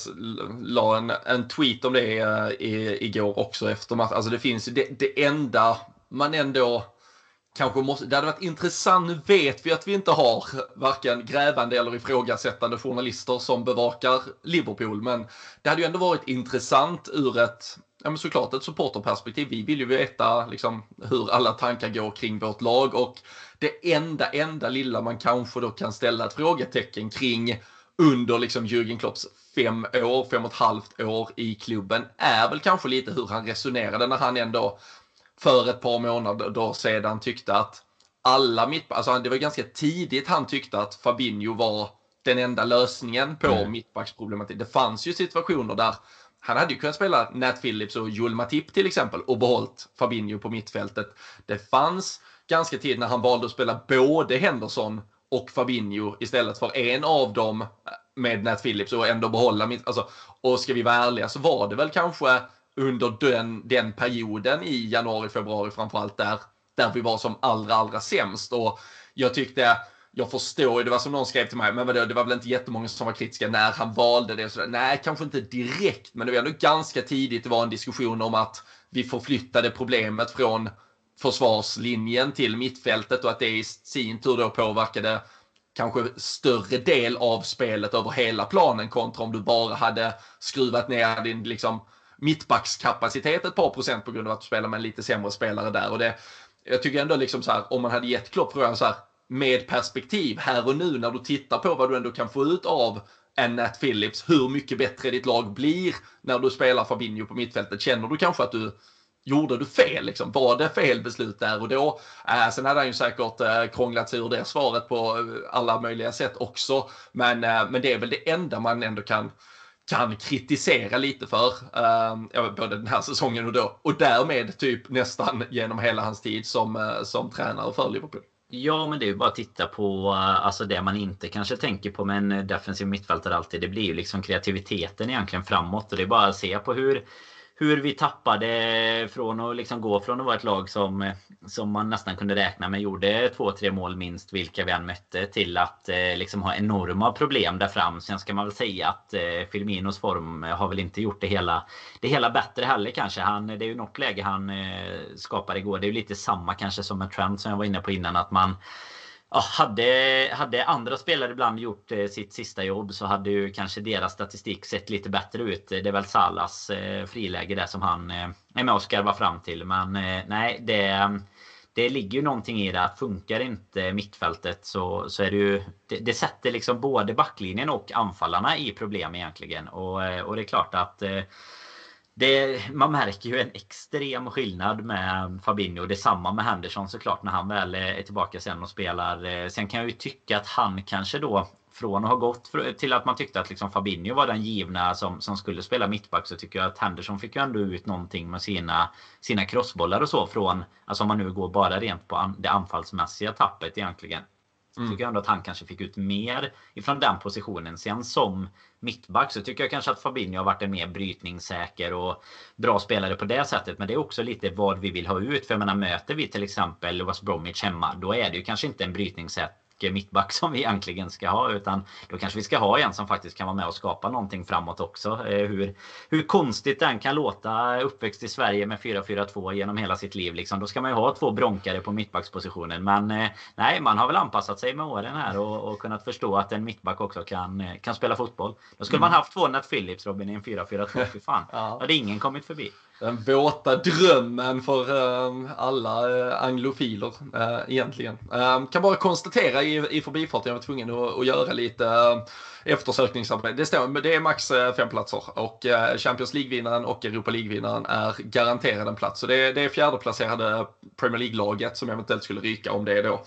la en, en tweet om det eh, i, igår också efter matchen. Alltså det finns ju det, det enda man ändå kanske måste, det hade varit intressant, nu vet vi att vi inte har varken grävande eller ifrågasättande journalister som bevakar Liverpool, men det hade ju ändå varit intressant ur ett, ja men såklart ett supporterperspektiv. Vi vill ju veta liksom hur alla tankar går kring vårt lag och det enda, enda lilla man kanske då kan ställa ett frågetecken kring under liksom Jürgen Klopps fem år, fem och ett halvt år i klubben är väl kanske lite hur han resonerade när han ändå för ett par månader sedan tyckte att alla mittbackar, alltså det var ganska tidigt han tyckte att Fabinho var den enda lösningen på mm. mittbacksproblematik. Det fanns ju situationer där han hade ju kunnat spela Nat Phillips och Joel Matip till exempel och behållit Fabinho på mittfältet. Det fanns ganska tidigt när han valde att spela både Henderson och Fabinho istället för en av dem med Nat Phillips och ändå behålla mitt, alltså, och ska vi vara ärliga så var det väl kanske under den, den perioden i januari, februari framförallt där, där vi var som allra, allra sämst. Och jag tyckte, jag förstår ju det var som någon skrev till mig, men vadå, det var väl inte jättemånga som var kritiska när han valde det. Så, nej, kanske inte direkt, men det var ändå ganska tidigt det var en diskussion om att vi förflyttade problemet från försvarslinjen till mittfältet och att det i sin tur då påverkade kanske större del av spelet över hela planen kontra om du bara hade skruvat ner din liksom mittbackskapacitet ett par procent på grund av att du spelar med en lite sämre spelare där. Och det, jag tycker ändå liksom så här, om man hade gett Klopp frågan så här, med perspektiv här och nu när du tittar på vad du ändå kan få ut av en Nat Phillips, hur mycket bättre ditt lag blir när du spelar Fabinho på mittfältet. Känner du kanske att du Gjorde du fel? Liksom? Var det fel beslut där och då? Äh, sen hade han ju säkert äh, krånglat sig ur det svaret på äh, alla möjliga sätt också. Men, äh, men det är väl det enda man ändå kan, kan kritisera lite för. Eh, både den här säsongen och då. Och därmed typ nästan genom hela hans tid som, eh, som tränare för Liverpool. Ja, men det är ju bara att titta på eh, alltså det man inte kanske tänker på med en eh, defensiv mittfältare alltid. Det blir ju liksom kreativiteten egentligen framåt. Och det är bara att se på hur hur vi tappade från att liksom gå från att vara ett lag som, som man nästan kunde räkna med gjorde två, tre mål minst vilka vi än mötte till att eh, liksom ha enorma problem där fram. Sen ska man väl säga att eh, Firminos form har väl inte gjort det hela, det hela bättre heller kanske. Han, det är ju något läge han eh, igår. Det är ju lite samma kanske som en trend som jag var inne på innan att man ja, hade, hade andra spelare ibland gjort eh, sitt sista jobb så hade ju kanske deras statistik sett lite bättre ut. Det är väl Salas eh, friläge där som han eh, är med och skarvar fram till. Men nej, det, det ligger ju någonting i det att funkar inte mittfältet så, så är det ju det, det sätter liksom både backlinjen och anfallarna i problem egentligen. Och, och det är klart att det, man märker ju en extrem skillnad med Fabinho. Detsamma med Henderson såklart när han väl är tillbaka sen och spelar. Eh, sen kan jag ju tycka att han kanske då från att ha gått till att man tyckte att liksom Fabinho var den givna som, som skulle spela mittback så tycker jag att Henderson fick ju ändå ut någonting med sina, sina crossbollar och så från, alltså om man nu går bara rent på det anfallsmässiga tappet egentligen. Mm. Tycker jag ändå att han kanske fick ut mer ifrån den positionen. Sen som mittback så tycker jag kanske att Fabinho har varit en mer brytningssäker och bra spelare på det sättet. Men det är också lite vad vi vill ha ut. För jag menar, möter vi till exempel West Bromwich hemma, då är det ju kanske inte en brytningssäker mittback som vi egentligen ska ha. Utan då kanske vi ska ha en som faktiskt kan vara med och skapa någonting framåt också. Eh, hur, hur konstigt den kan låta uppväxt i Sverige med 4-4-2 genom hela sitt liv. Liksom. Då ska man ju ha två bronkare på mittbackspositionen. Men eh, nej, man har väl anpassat sig med åren här och, och kunnat förstå att en mittback också kan, eh, kan spela fotboll. Då skulle mm. man haft två Nat Phillips Robin i en 4-4-2. Fy fan. ja. hade ingen kommit förbi den våta drömmen för ehm, alla eh, anglofiler eh, egentligen. Ehm, kan bara konstatera i, i förbifarten, jag var tvungen att, att göra lite eh, eftersökningsarbete. Det, står, det är max fem platser och Champions League-vinnaren och Europa League-vinnaren är garanterade en plats. Så det, det är fjärdeplacerade Premier League-laget som eventuellt skulle ryka om det är då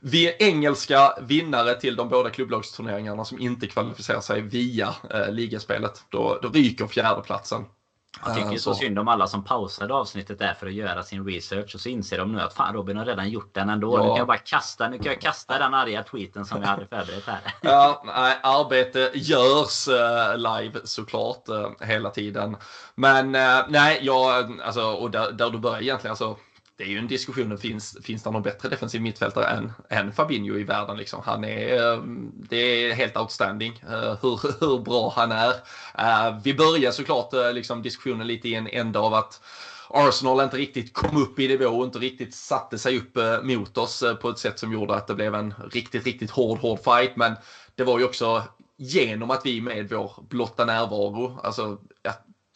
vi är engelska vinnare till de båda klubblagsturneringarna som inte kvalificerar sig via eh, ligaspelet. Då, då ryker fjärdeplatsen. Jag tycker så synd om alla som pausade avsnittet där för att göra sin research och så inser de nu att fan Robin har redan gjort den ändå. Ja. Nu kan jag bara kasta, nu kan jag kasta den arga tweeten som jag hade förberett här. Ja, nej, arbete görs uh, live såklart uh, hela tiden. Men uh, nej, jag, alltså, och där, där du börjar egentligen, alltså det är ju en diskussion, finns, finns det någon bättre defensiv mittfältare än, än Fabinho i världen? Liksom? Han är, eh, det är helt outstanding eh, hur, hur bra han är. Eh, vi börjar såklart liksom diskussionen lite i en ände av att Arsenal inte riktigt kom upp i nivå och inte riktigt satte sig upp mot oss på ett sätt som gjorde att det blev en riktigt, riktigt hård, hård fight. Men det var ju också genom att vi med vår blotta närvaro, alltså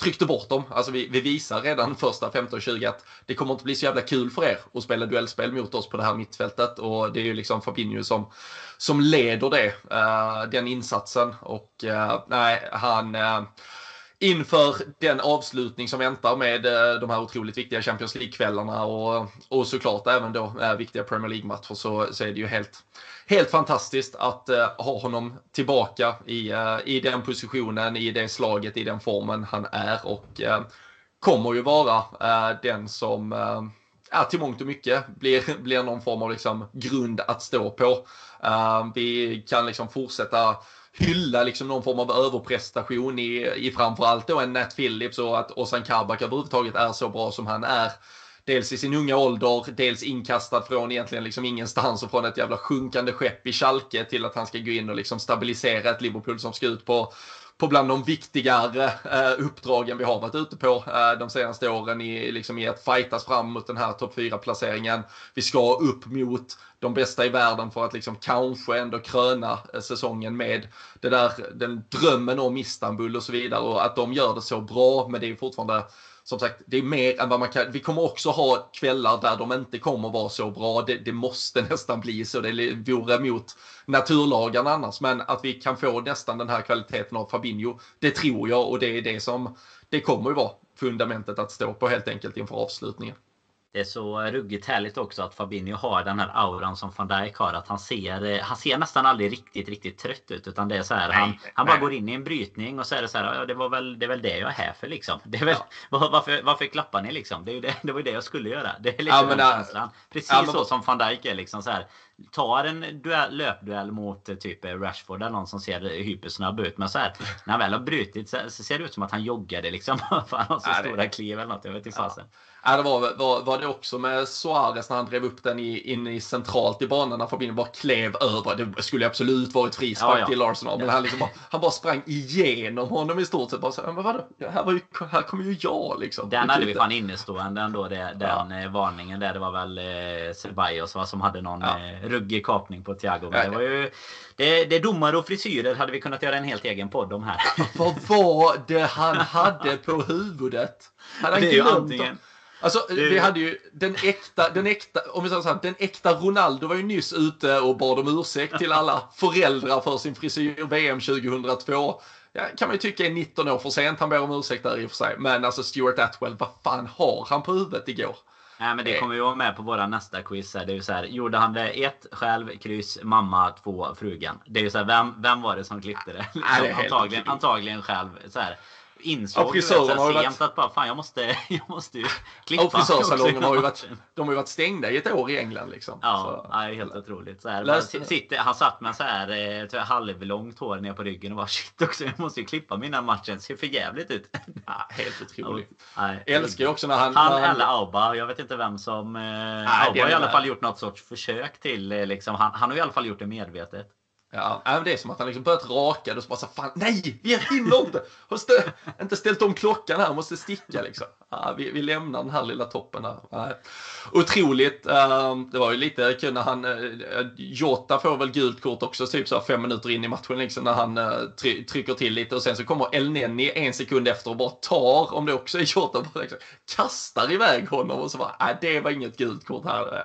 tryckte bort dem. Alltså vi, vi visar redan första 15-20 att det kommer inte bli så jävla kul för er att spela duellspel mot oss på det här mittfältet. Och det är ju liksom Fabinho som, som leder det, uh, den insatsen. Och uh, nej, han... Uh, inför den avslutning som väntar med eh, de här otroligt viktiga Champions League-kvällarna och, och såklart även då eh, viktiga Premier League-matcher så, så är det ju helt helt fantastiskt att uh, ha honom tillbaka i, uh, i den positionen, i det slaget, i den formen han är och uh, kommer ju vara den som ja, till mångt och mycket blir, blir någon form av liksom grund att stå på. vi kan liksom fortsätta hylla liksom någon form av överprestation i, i framförallt då en Nat Phillips och att Ozan Kabak överhuvudtaget är så bra som han är. Dels i sin unga ålder, dels inkastad från egentligen liksom ingenstans och från ett jävla sjunkande skepp i Schalke till att han ska gå in och liksom stabilisera ett Liverpool som ska ut på på bland de viktigare eh, uppdragen vi har varit ute på eh, de senaste åren i, liksom i att fightas fram mot den här topp 4-placeringen. Vi ska upp mot de bästa i världen för att liksom kanske ändå kröna eh, säsongen med det där, den drömmen om Istanbul och så vidare och att de gör det så bra. Men det är fortfarande som sagt, det är mer än vad man kan. Vi kommer också ha kvällar där de inte kommer vara så bra. Det, det måste nästan bli så. Det vore emot naturlagarna annars. Men att vi kan få nästan den här kvaliteten av Fabinho, det tror jag och det är det som det kommer ju vara fundamentet att stå på helt enkelt inför avslutningen. Det är så ruggigt härligt också att Fabinho har den här auran som van Dijk har. Att han ser, eh, han ser nästan aldrig riktigt, riktigt trött ut. Utan det är så här, nej, han, nej. han bara går in i en brytning och så är det så här, ja, det, var väl, det är väl det jag är här för liksom. Det är väl, ja. varför, varför klappar ni liksom? Det, är det, det var ju det jag skulle göra. Det är liksom ja, men, den känslan. Precis ja, men, så som van Dijk är liksom så här tar en duell, löpduell mot eh, typ eh, Rashford eller någon som ser hypersnabb ut. Men så här, när han väl har brutit så, ser det ut som att han joggade liksom. Han har så ja, stora kliv eller något. Jag vet inte fasen. Ja, det var, var, var det också med Suarez när han drev upp den i, in i centralt i banan när Fabinho bara klev över. Det skulle absolut varit frispark ja, ja. till Arsenal. Men han, liksom bara, han bara sprang igenom honom i stort sett. Bara så, men vadå? Här, var ju, här kommer ju jag liksom. Den hade vi fan innestående ändå. Det, den ja. Eh, varningen där. Det var väl eh, Ceballos som hade någon ja. eh, ruggig kapning på Thiago. Men det var ju... Det, det domare och frisyrer hade vi kunnat göra en helt egen podd om här. Vad var det han hade på huvudet? Hade han det är ju antingen... Alltså, det... vi hade ju den äkta, den äkta, om vi säger så här, den äkta Ronaldo var ju nyss ute och bad om ursäkt till alla föräldrar för sin frisyr VM 2002. Ja, kan man ju tycka är 19 år för sent, han ber om ursäkt där i och för sig. Men alltså Stuart Atwell, vad fan har han på huvudet igår? Nej men det kommer ju vara med på våra nästa quiz. Här. Det är så här, gjorde han det ett själv, kryss, mamma, två, frugan. Det är ju så här, vem, vem var det som klippte det? Liksom, Nej, det antagligen, antagligen själv. Så här insåg ja, frisören har sent varit... att bara, fan jag måste, jag måste ju klippa. Och frisörsalongen har ju varit, de har ju varit stängda i ett år i England liksom. Ja, nej, helt otroligt. Så här, Läs... sitter, han satt med så här eh, halvlångt hår ner på ryggen och bara shit också, jag måste ju klippa mina matchen. Ser för jävligt ut. Ja, helt otroligt. Nej, Älskar ju också när han... Han, när han... eller Auba, jag vet inte vem som... Eh, nej, Auba har i alla fall gjort något sorts försök till, eh, liksom, han, han har i alla fall gjort det medvetet. Ja, äh, det är som att han liksom börjat raka och så bara så fan, nej, vi hinner inte! Har stö inte ställt om klockan här, måste sticka liksom. Ja, vi, vi lämnar den här lilla toppen här. Ja. Otroligt, ehm, det var ju lite kul när han, eh, Jota får väl gult kort också, typ så här fem minuter in i matchen liksom, när han eh, trycker till lite och sen så kommer El Neni en sekund efter och bara tar, om det också är Jota, bara liksom, kastar iväg honom och så bara, nej, det var inget gult kort här.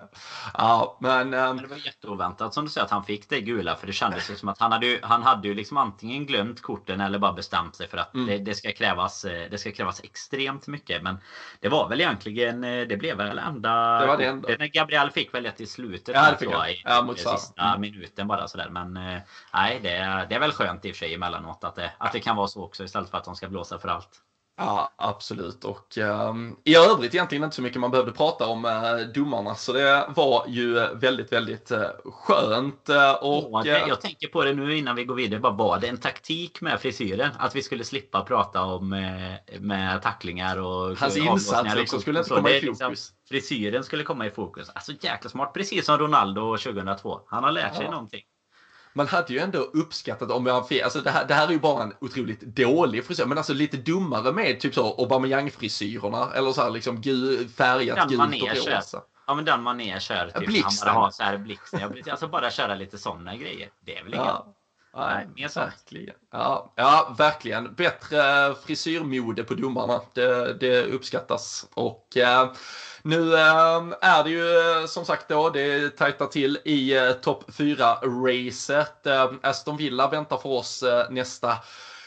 Ja, men... Ehm, men det var jätteoväntat som du säger att han fick det gula, för det kändes kändes det som att han hade ju, han hade ju liksom antingen glömt korten eller bara bestämt sig för att mm. det, det, ska krävas, eh, det ska krävas extremt mycket. Men det var väl egentligen, eh, det blev väl enda... Det var det enda. Gabriel fick väl ett i slutet. Ja, det fick han. I, ja, mot sista mm. minuten bara sådär. Men eh, nej, det, det är väl skönt i och för sig emellanåt att det, att det kan vara så också istället för att de ska blåsa för allt. Ja, absolut. Och um, i övrigt egentligen inte så mycket man behövde prata om uh, domarna. Så det var ju väldigt, väldigt uh, skönt. Uh, och, ja, jag tänker på det nu innan vi går vidare. Bara, var det en taktik med frisyren? Att vi skulle slippa prata om med tacklingar och Hans insats liksom skulle inte komma i fokus. Liksom, frisyren skulle komma i fokus. Alltså jäkla smart. Precis som Ronaldo 2002. Han har lärt sig ja. någonting man hade ju ändå uppskattat om jag fel, alltså det här, det här är ju bara en otroligt dålig frisyr, men alltså lite dummare med typ så Aubameyang-frisyrerna eller så här liksom gul, färgat gult och rosa. Ja men den manér kör typ, Blixten. han bara har så här blixten. Alltså bara köra lite sådana grejer. Det är väl inget. Ja. Nej, mer sånt. Verkligen. Ja, ja, verkligen. Bättre frisyrmode på domarna. Det, det uppskattas. Och eh, nu eh, är det ju eh, som sagt då, det tajtar till i eh, topp 4-racet. Eh, Aston Villa väntar för oss eh, nästa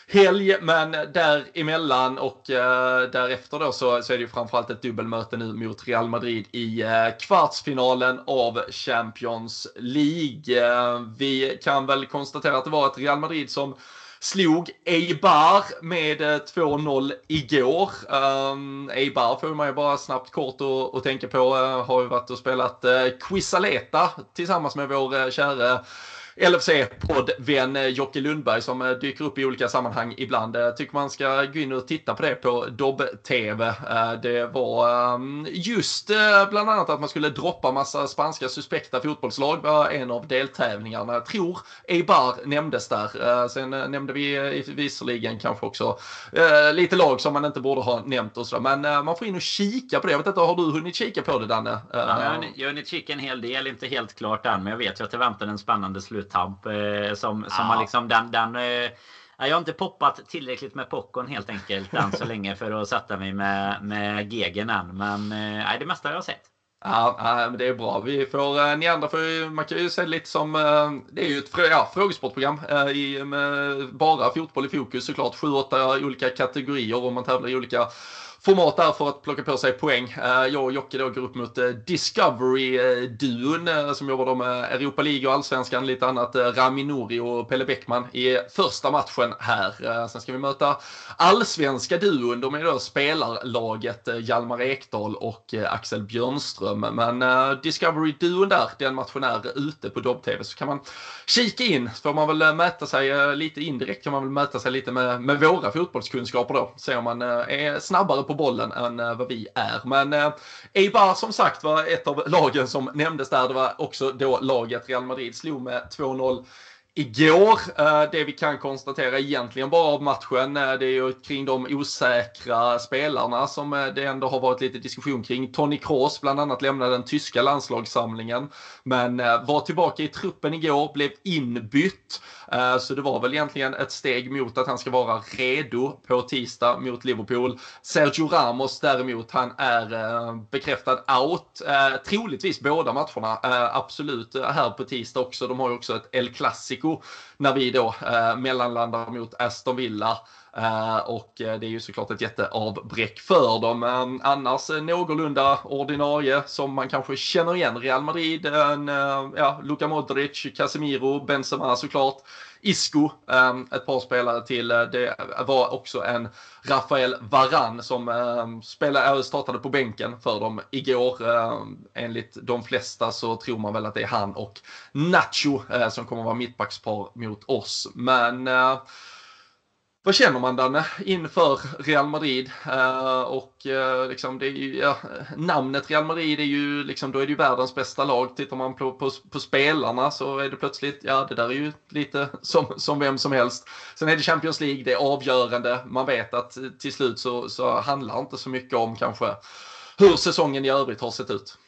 helg, men däremellan och eh, därefter då så, så är det ju framförallt ett dubbelmöte nu mot Real Madrid i eh, kvartsfinalen av Champions League. Eh, vi kan väl konstatera att det var ett Real Madrid som slog Eibar med eh, 2-0 igår. Um, Eibar får man ju bara snabbt kort och, och tänka på. Uh, har ju varit och spelat eh, uh, Quisaleta tillsammans med vår uh, käre LFC-poddvän eh, Jocke Lundberg som eh, dyker upp i olika sammanhang ibland. Jag tycker man ska gå in och titta på det på Dobb-TV. Det var ehm, just bland annat att man skulle droppa massa spanska suspekta fotbollslag var en av deltävlingarna. Jag tror Eibar nämndes där. Sen nämnde vi visserligen kanske också lite lag som man inte borde ha nämnt och så. Men man får in och kika på det. Jag vet inte, har du hunnit kika på det Danne? Ja, jag har hunnit, kika en hel del, inte helt klart än. Men jag vet ju att det väntar en spännande slut sluttamp. Eh, som, som har liksom den, den eh, jag har inte poppat tillräckligt med popcorn helt enkelt än så länge för att sätta mig med, med gegen än. Men eh, det mesta har jag sett. Ja, det är bra. Vi får, ni andra får man kan ju se lite som, det är ju ett ja, frågesportprogram med bara fotboll i fokus såklart. Sju, åtta olika kategorier och man tävlar i olika format där för att plocka på sig poäng. Eh, jag och Jocke då går upp mot eh, Discovery-duon eh, som jobbar då med Europa League och Allsvenskan, lite annat. Rami Nouri och Pelle Bäckman i första matchen här. Sen ska vi möta allsvenska duon. De är då spelarlaget Hjalmar Ekdal och Axel Björnström. Men Discovery-duon där, den matchen är ute på Dobb-TV. Så kan man kika in, så får man väl mäta sig lite indirekt, kan man väl mäta sig lite med, med våra fotbollskunskaper då. Se om man är snabbare på på bollen än eh, vad vi är. Men eh, Eibar som sagt var ett av lagen som nämndes där. Det var också då laget Real Madrid slog med 2-0 Igår, eh, det vi kan konstatera egentligen bara av matchen, eh, det är ju kring de osäkra spelarna som det ändå har varit lite diskussion kring. Toni Kroos bland annat lämnade den tyska landslagssamlingen, men var tillbaka i truppen igår, blev inbytt. Eh, så det var väl egentligen ett steg mot att han ska vara redo på tisdag mot Liverpool. Sergio Ramos däremot, han är eh, bekräftad out. Eh, troligtvis båda matcherna. Absolut här på tisdag också. De har ju också ett El Clasico när vi då mellanlandar mot Aston Villa. Eh, och eh, det är ju såklart ett jätteavbräck för dem. Annars någorlunda ordinarie som man kanske känner igen. Real Madrid, en, eh, ja, Luka Modric, Casemiro, Benzema såklart. Isco, ehm, ett par spelare till. Det var också en Rafael Varan som ehm, spelade, startade på bänken för dem igår. Ehm, enligt de flesta så tror man väl att det är han och Nacho som kommer att vara mittbackspar mot oss. Men vad känner man Danne inför Real Madrid? Eh, och eh, liksom det är ju, ja, namnet Real Madrid är ju liksom, då är det ju världens bästa lag. Tittar man på, på, på, spelarna så är det plötsligt, ja det där är ju lite som, som vem som helst. Sen är det Champions League, det är avgörande. Man vet att till slut så, så handlar inte så mycket om kanske hur säsongen i övrigt har sett ut.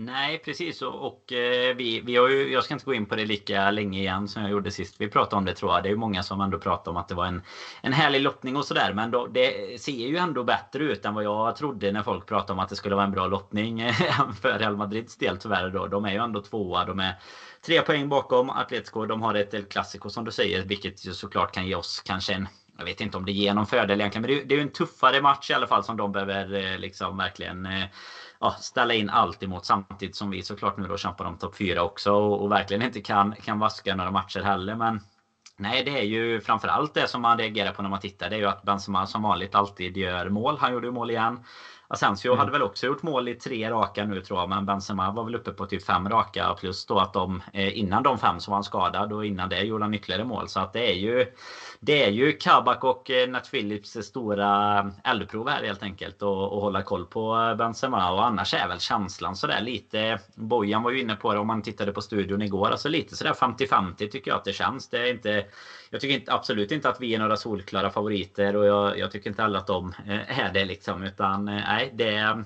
Nej, precis. Och, och eh, vi, vi har ju, jag ska inte gå in på det lika länge igen som jag gjorde sist vi pratade om det tror jag. Det är ju många som ändå pratar om att det var en, en härlig lottning och sådär. Men då, det ser ju ändå bättre ut än vad jag trodde när folk pratade om att det skulle vara en bra lottning eh, för Real Madrids del tyvärr. Då. De är ju ändå tvåa. De är tre poäng bakom Atletico. De har ett El Clasico som du säger, vilket ju såklart kan ge oss kanske en jag vet inte om det ger någon fördel egentligen, men det är, ju en tuffare match i alla fall som de behöver eh, liksom verkligen eh, ja, ställa in allt emot samtidigt som vi såklart nu då kämpar om topp 4 också och, och, verkligen inte kan, kan vaska några matcher heller. Men nej, det är ju framförallt det som man reagerar på när man tittar. Det är ju att Benzema som vanligt alltid gör mål. Han gjorde ju mål igen. Asensio mm. hade väl också gjort mål i tre raka nu tror jag. Men Benzema var väl uppe på typ fem raka. Plus då att de eh, innan de fem så var han skadad och innan det gjorde han ytterligare mål. Så att det är ju det är ju Kabak och eh, Nat Phillips stora eh, eldprov här helt enkelt. Och, och hålla koll på eh, Benzema. Och annars är väl känslan sådär lite. Bojan var ju inne på det om man tittade på studion igår. Alltså lite sådär 50-50 tycker jag att det känns. Det är inte, jag tycker inte, absolut inte att vi är några solklara favoriter. Och jag, jag tycker inte heller att de är det liksom. Utan nej, det är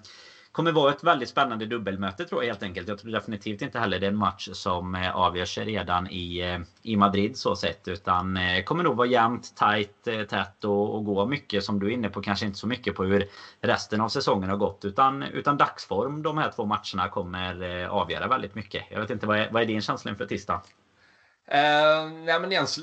kommer vara ett väldigt spännande dubbelmöte tror jag helt enkelt. Jag tror definitivt inte heller det är en match som eh, avgörs redan i, eh, i Madrid så sett. Utan eh, kommer nog vara jämnt, tajt, tätt och, och gå mycket som du är inne på. Kanske inte så mycket på hur resten av säsongen har gått. Utan, utan dagsform de här två matcherna kommer avgöra väldigt mycket. Jag vet inte, vad är, vad är din känsla inför tisdag? Uh, nej men ens,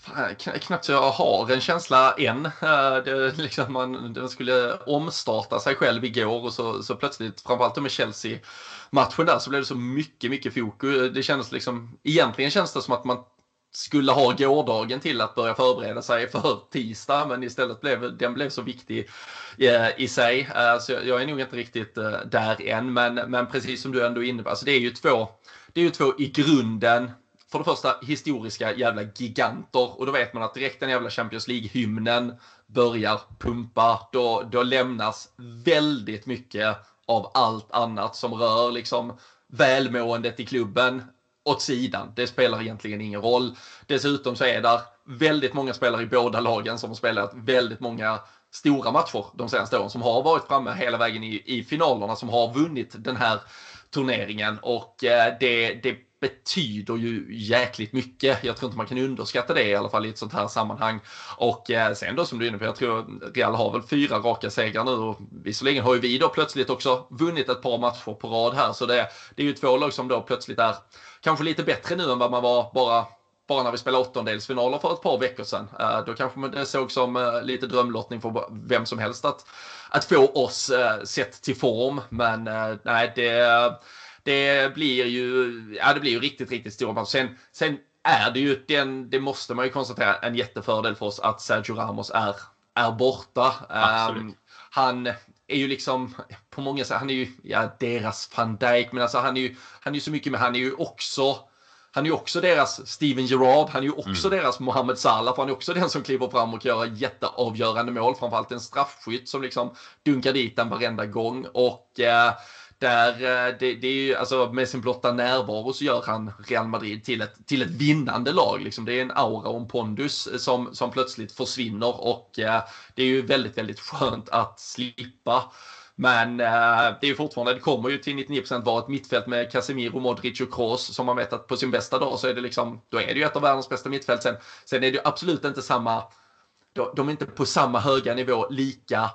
fan, knappt så jag har en känsla än. Uh, det, liksom man, den skulle omstarta sig själv igår och så, så plötsligt, framförallt med Chelsea-matchen där, så blev det så mycket, mycket fokus. Det kändes liksom, egentligen känns det som att man skulle ha gårdagen till att börja förbereda sig för tisdag, men istället blev den blev så viktig eh, i sig. Eh, så jag, jag, är nog inte riktigt där än, men, men precis som du ändå är inne på, alltså det är ju två, det är ju två i grunden för det första historiska jävla giganter och då vet man att direkt den jävla Champions League-hymnen börjar pumpa, då, då lämnas väldigt mycket av allt annat som rör liksom välmåendet i klubben åt sidan. Det spelar egentligen ingen roll. Dessutom så är där väldigt många spelare i båda lagen som har spelat väldigt många stora matcher de senaste åren som har varit framme hela vägen i, i finalerna som har vunnit den här turneringen och eh, det, det betyder ju jäkligt mycket. Jag tror inte man kan underskatta det i alla fall i ett sånt här sammanhang. Och eh, sen då som du är inne på, jag tror Real har väl fyra raka segrar nu och visserligen har ju vi då plötsligt också vunnit ett par matcher på rad här så det, det är ju två lag som då plötsligt är kanske lite bättre nu än vad man var bara bara när vi spelade åttondelsfinaler för ett par veckor sedan. Eh, då kanske det såg som eh, lite drömlottning för vem som helst att, att få oss eh, sett till form. Men nej, det, det blir ju, ja, det blir ju riktigt, riktigt stora matcher. Sen, sen är det ju, den, det måste man ju konstatera, en jättefördel för oss att Sergio Ramos är, är borta. Um, han är ju liksom på många sätt, han är ju ja, deras van Dijk, men alltså han är ju, han är ju så mycket med, han är ju också han är ju också deras Steven Gerrard, han är ju också mm. deras Mohamed Salah, för han är också den som kliver fram och gör jätteavgörande mål, framförallt en straffskytt som liksom dunkar dit den varenda gång. Och eh, där, eh, det, det, är ju, alltså med sin blotta närvaro så gör han Real Madrid till ett, till ett vinnande lag. Liksom. Det är en aura och en pondus eh, som, som plötsligt försvinner och eh, det är ju väldigt, väldigt skönt att slippa. Men eh, det är ju fortfarande, det kommer ju till 99% vara ett mittfält med Casemiro, Modric och Kroos som man vet att på sin bästa dag så är det liksom, då är det ju ett av världens bästa mittfält. Sen, sen är det ju absolut inte samma, de är inte på samma höga nivå lika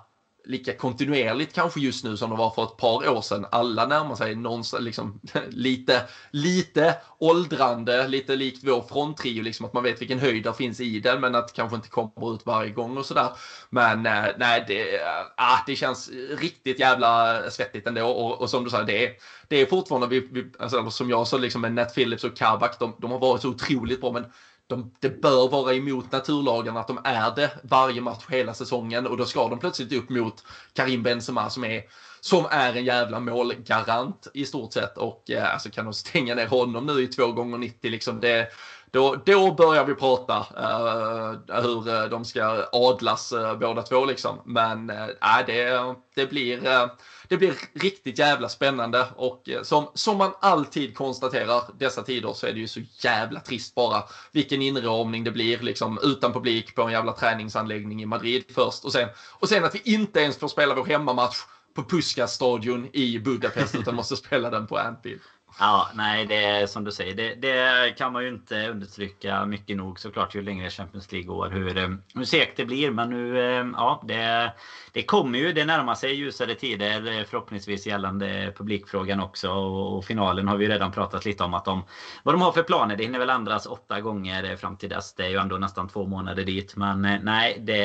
lika kontinuerligt kanske just nu som de var för ett par år sedan. Alla närmar sig någonstans, liksom, lite, lite åldrande, lite likt vår fronttrio, liksom att man vet vilken höjd det finns i den, men att det kanske inte kommer ut varje gång och sådär. Men eh, nej, det, eh, ah, det känns riktigt jävla svettigt ändå och, och som du sa, det är, det är fortfarande, vi, vi, alltså, som jag sa, liksom med Nat Phillips och Kabak, de, de har varit så otroligt bra, men de, det bör vara emot naturlagarna att de är det varje match hela säsongen och då ska de plötsligt upp mot Karim Benzema som är, som är en jävla målgarant i stort sett och eh, alltså kan de stänga ner honom nu i 2 gånger 90 liksom det då, då börjar vi prata uh, hur eh, de ska adlas uh, båda två liksom. Men uh, det, det, blir, uh, det blir riktigt jävla spännande och eh, som, som man alltid konstaterar dessa tider så är det ju så jävla trist bara vilken inramning det blir liksom utan publik på en jävla träningsanläggning i Madrid först och sen, och sen att vi inte ens får spela vår hemmamatch på Puskas-stadion i Budapest utan måste spela den på Anfield. Ja, nej, det är som du säger. Det, det, kan man ju inte undertrycka mycket nog såklart ju längre Champions League går. Hur, eh, hur segt det blir. Men nu, eh, ja, det, det kommer ju. Det närmar sig ljusare tider eh, förhoppningsvis gällande publikfrågan också. Och, och, finalen har vi redan pratat lite om att de, vad de har för planer. Det hinner väl ändras åtta gånger fram till dess. Det är ju ändå nästan två månader dit. Men nej, det,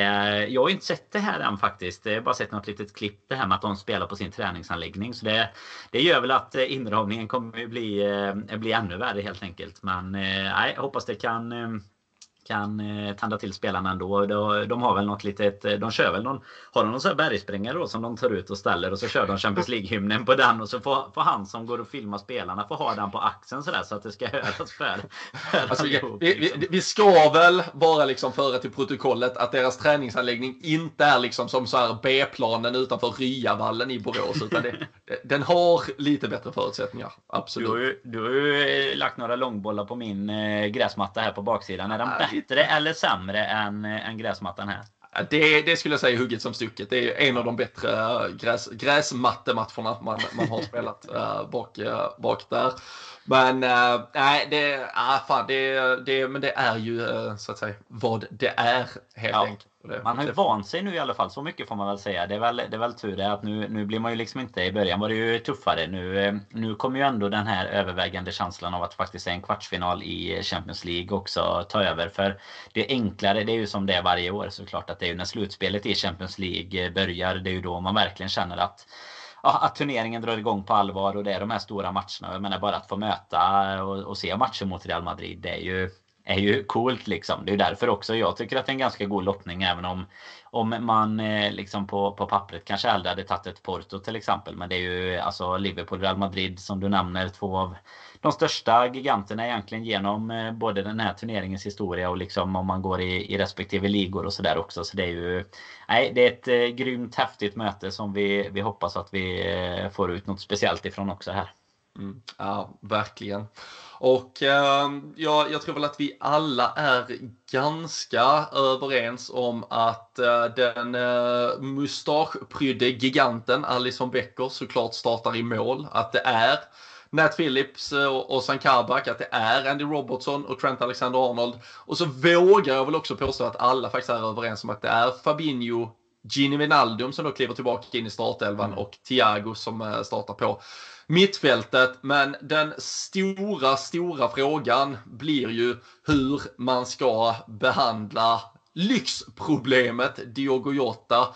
jag har inte sett det här än faktiskt. Jag har bara sett något litet klipp det här med att de spelar på sin träningsanläggning. Så det, det gör väl att inramningen kommer ju bli, eh, bli ännu värre helt enkelt. Men eh, nej, jag hoppas det kan eh, kan eh, tända till spelarna ändå. De, har väl något litet, eh, de kör väl någon, har de någon sån här bergsprängare då som de tar ut och ställer och så kör de Champions League-hymnen på den och så får, får han som går och filmar spelarna få ha den på axeln sådär så att det ska höras för. alltså, vi, vi, liksom. vi, ska väl bara liksom föra till protokollet att deras träningsanläggning inte är liksom som så här B-planen utanför Ryavallen i Borås utan det, den har lite bättre förutsättningar. Absolut. Du du har ju eh, lagt några långbollar på min gräsmatta här på baksidan. Är den bättre eller sämre än, än gräsmattan här? Det, det skulle jag säga hugget som stucket. Det är en av de bättre gräs, gräsmattematcherna man, man har spelat äh, bak, bak där. Men äh, det, äh, fan, det, det, men det är ju så att säga vad det är helt ja. enkelt. Man har ju vant sig nu i alla fall, så mycket får man väl säga. Det är väl, det är väl tur det att nu, nu blir man ju liksom inte... I början var det ju tuffare. Nu, eh, nu kommer ju ändå den här övervägande känslan av att faktiskt en kvartsfinal i Champions League också ta över. För det är enklare, det är ju som det är varje år såklart, att det är ju när slutspelet i Champions League börjar, det är ju då man verkligen känner att ja, att turneringen drar igång på allvar och det är de här stora matcherna. Jag menar bara att få möta och, och se matcher mot Real Madrid. Det är ju är ju coolt liksom. Det är därför också jag tycker att det är en ganska god lottning även om om man eh, liksom på, på pappret kanske hellre hade tagit ett Porto till exempel. Men det är ju alltså Liverpool, Real Madrid som du nämner. Två av de största giganterna egentligen genom eh, både den här turneringens historia och liksom om man går i, i respektive ligor och sådär också. Så det är ju nej, det är ett eh, grymt häftigt möte som vi, vi hoppas att vi eh, får ut något speciellt ifrån också här. Mm, ja, verkligen. Och eh, ja, jag tror väl att vi alla är ganska överens om att eh, den eh, mustaschprydde giganten Alison Becker såklart startar i mål. Att det är Nat Phillips eh, och, San Kabak, att det är Andy Robertson och Trent Alexander-Arnold. Och så vågar jag väl också påstå att alla faktiskt är överens om att det är Fabinho, Gini Wijnaldum som då kliver tillbaka in i startelvan mm. och Thiago som eh, startar på mittfältet. Men den stora, stora frågan blir ju hur man ska behandla lyxproblemet Diogo Jota.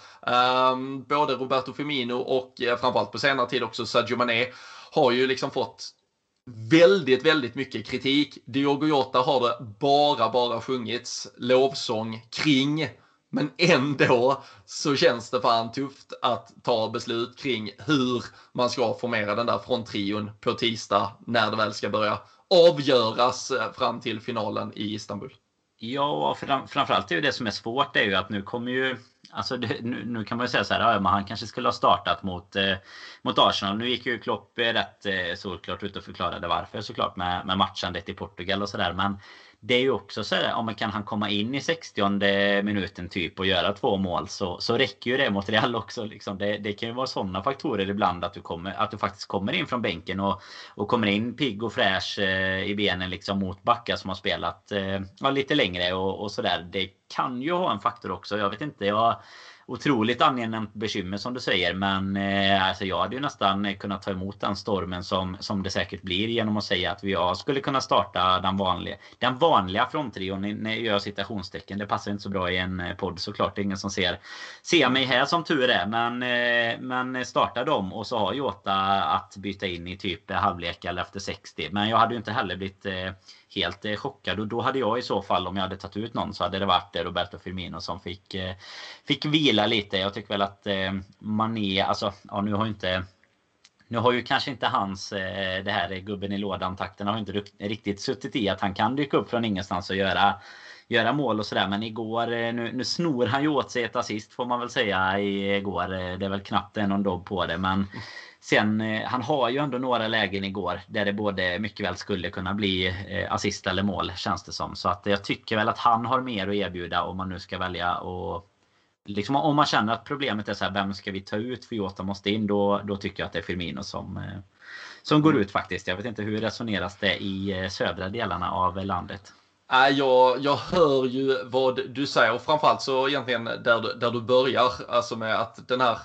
Um, både Roberto Firmino och eh, framförallt på senare tid också Sadio Mané har ju liksom fått väldigt, väldigt mycket kritik. Diogo Jota har det bara, bara sjungits lovsång kring. Men ändå så känns det fan tufft att ta beslut kring hur man ska formera den där fronttrion på tisdag när det väl ska börja avgöras eh, fram till finalen i Istanbul. Ja, fram, framförallt är ju det som är svårt är ju att nu kommer ju Alltså det, nu, nu, kan man ju säga så här, ja, men han kanske skulle ha startat mot, eh, mot Arsenal. Nu gick ju Klopp eh, rätt eh, solklart ut och förklarade varför såklart med, med matchandet i Portugal och sådär. Men det är ju också så här, om kan han komma in i 60 minuten typ och göra två mål så, så räcker ju det mot Real också. Liksom. Det, det kan ju vara sådana faktorer ibland att du, kommer, att du faktiskt kommer in från bänken och, och kommer in pigg och fräsch eh, i benen liksom mot backar som har spelat eh, ja, lite längre och, och sådär. Det kan ju ha en faktor också. Jag vet inte. Jag, otroligt angenämt bekymmer som du säger. Men eh, alltså jag hade ju nästan kunnat ta emot den stormen som, som det säkert blir genom att säga att vi ja, skulle kunna starta den vanliga, den vanliga fronttrion. Nu gör jag citationstecken. Det passar inte så bra i en eh, podd såklart. Det är ingen som ser, ser mig här som tur är. Men, eh, men starta dem och så har Jota att byta in i typ halvlek eller efter 60. Men jag hade ju inte heller blivit eh, helt eh, chockad. Och då hade jag i så fall, om jag hade tagit ut någon, så hade det varit eh, Roberto Firmino som fick, eh, fick vila lite. Jag tycker väl att eh, Mané, alltså ja, nu har ju inte nu har ju kanske inte hans, eh, det här eh, gubben i lådan-takten har inte riktigt suttit i att han kan dyka upp från ingenstans och göra göra mål och sådär. Men igår, nu, nu snor han ju åt sig ett assist får man väl säga igår. Det är väl knappt en någon dobb på det. Men mm. Sen, eh, han har ju ändå några lägen igår där det både mycket väl skulle kunna bli eh, assist eller mål känns det som. Så att jag tycker väl att han har mer att erbjuda om man nu ska välja och Liksom om man känner att problemet är så här, vem ska vi ta ut för Jota måste in? Då, då tycker jag att det är Firmino som, eh, som går ut faktiskt. Jag vet inte hur resoneras det i södra delarna av landet? Jag, jag hör ju vad du säger och framförallt så egentligen där, där du börjar, alltså med att den här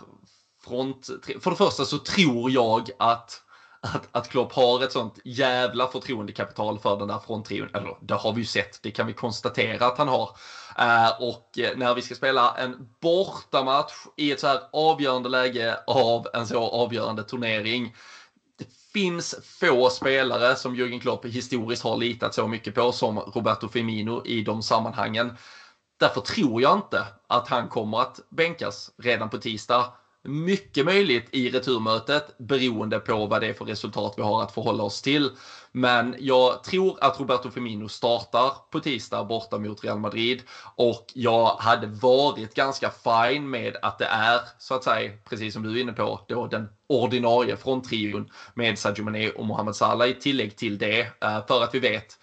front... För det första så tror jag att att, att Klopp har ett sånt jävla förtroendekapital för den där fronttrion. Eller det har vi ju sett, det kan vi konstatera att han har. Eh, och eh, när vi ska spela en bortamatch i ett så här avgörande läge av en så avgörande turnering. Det finns få spelare som Jürgen Klopp historiskt har litat så mycket på som Roberto Firmino i de sammanhangen. Därför tror jag inte att han kommer att bänkas redan på tisdag. Mycket möjligt i returmötet beroende på vad det är för resultat vi har att förhålla oss till. Men jag tror att Roberto Firmino startar på tisdag borta mot Real Madrid och jag hade varit ganska fine med att det är så att säga, precis som du är inne på, då den ordinarie fronttrion med Sadio Mané och Mohamed Salah i tillägg till det eh, för att vi vet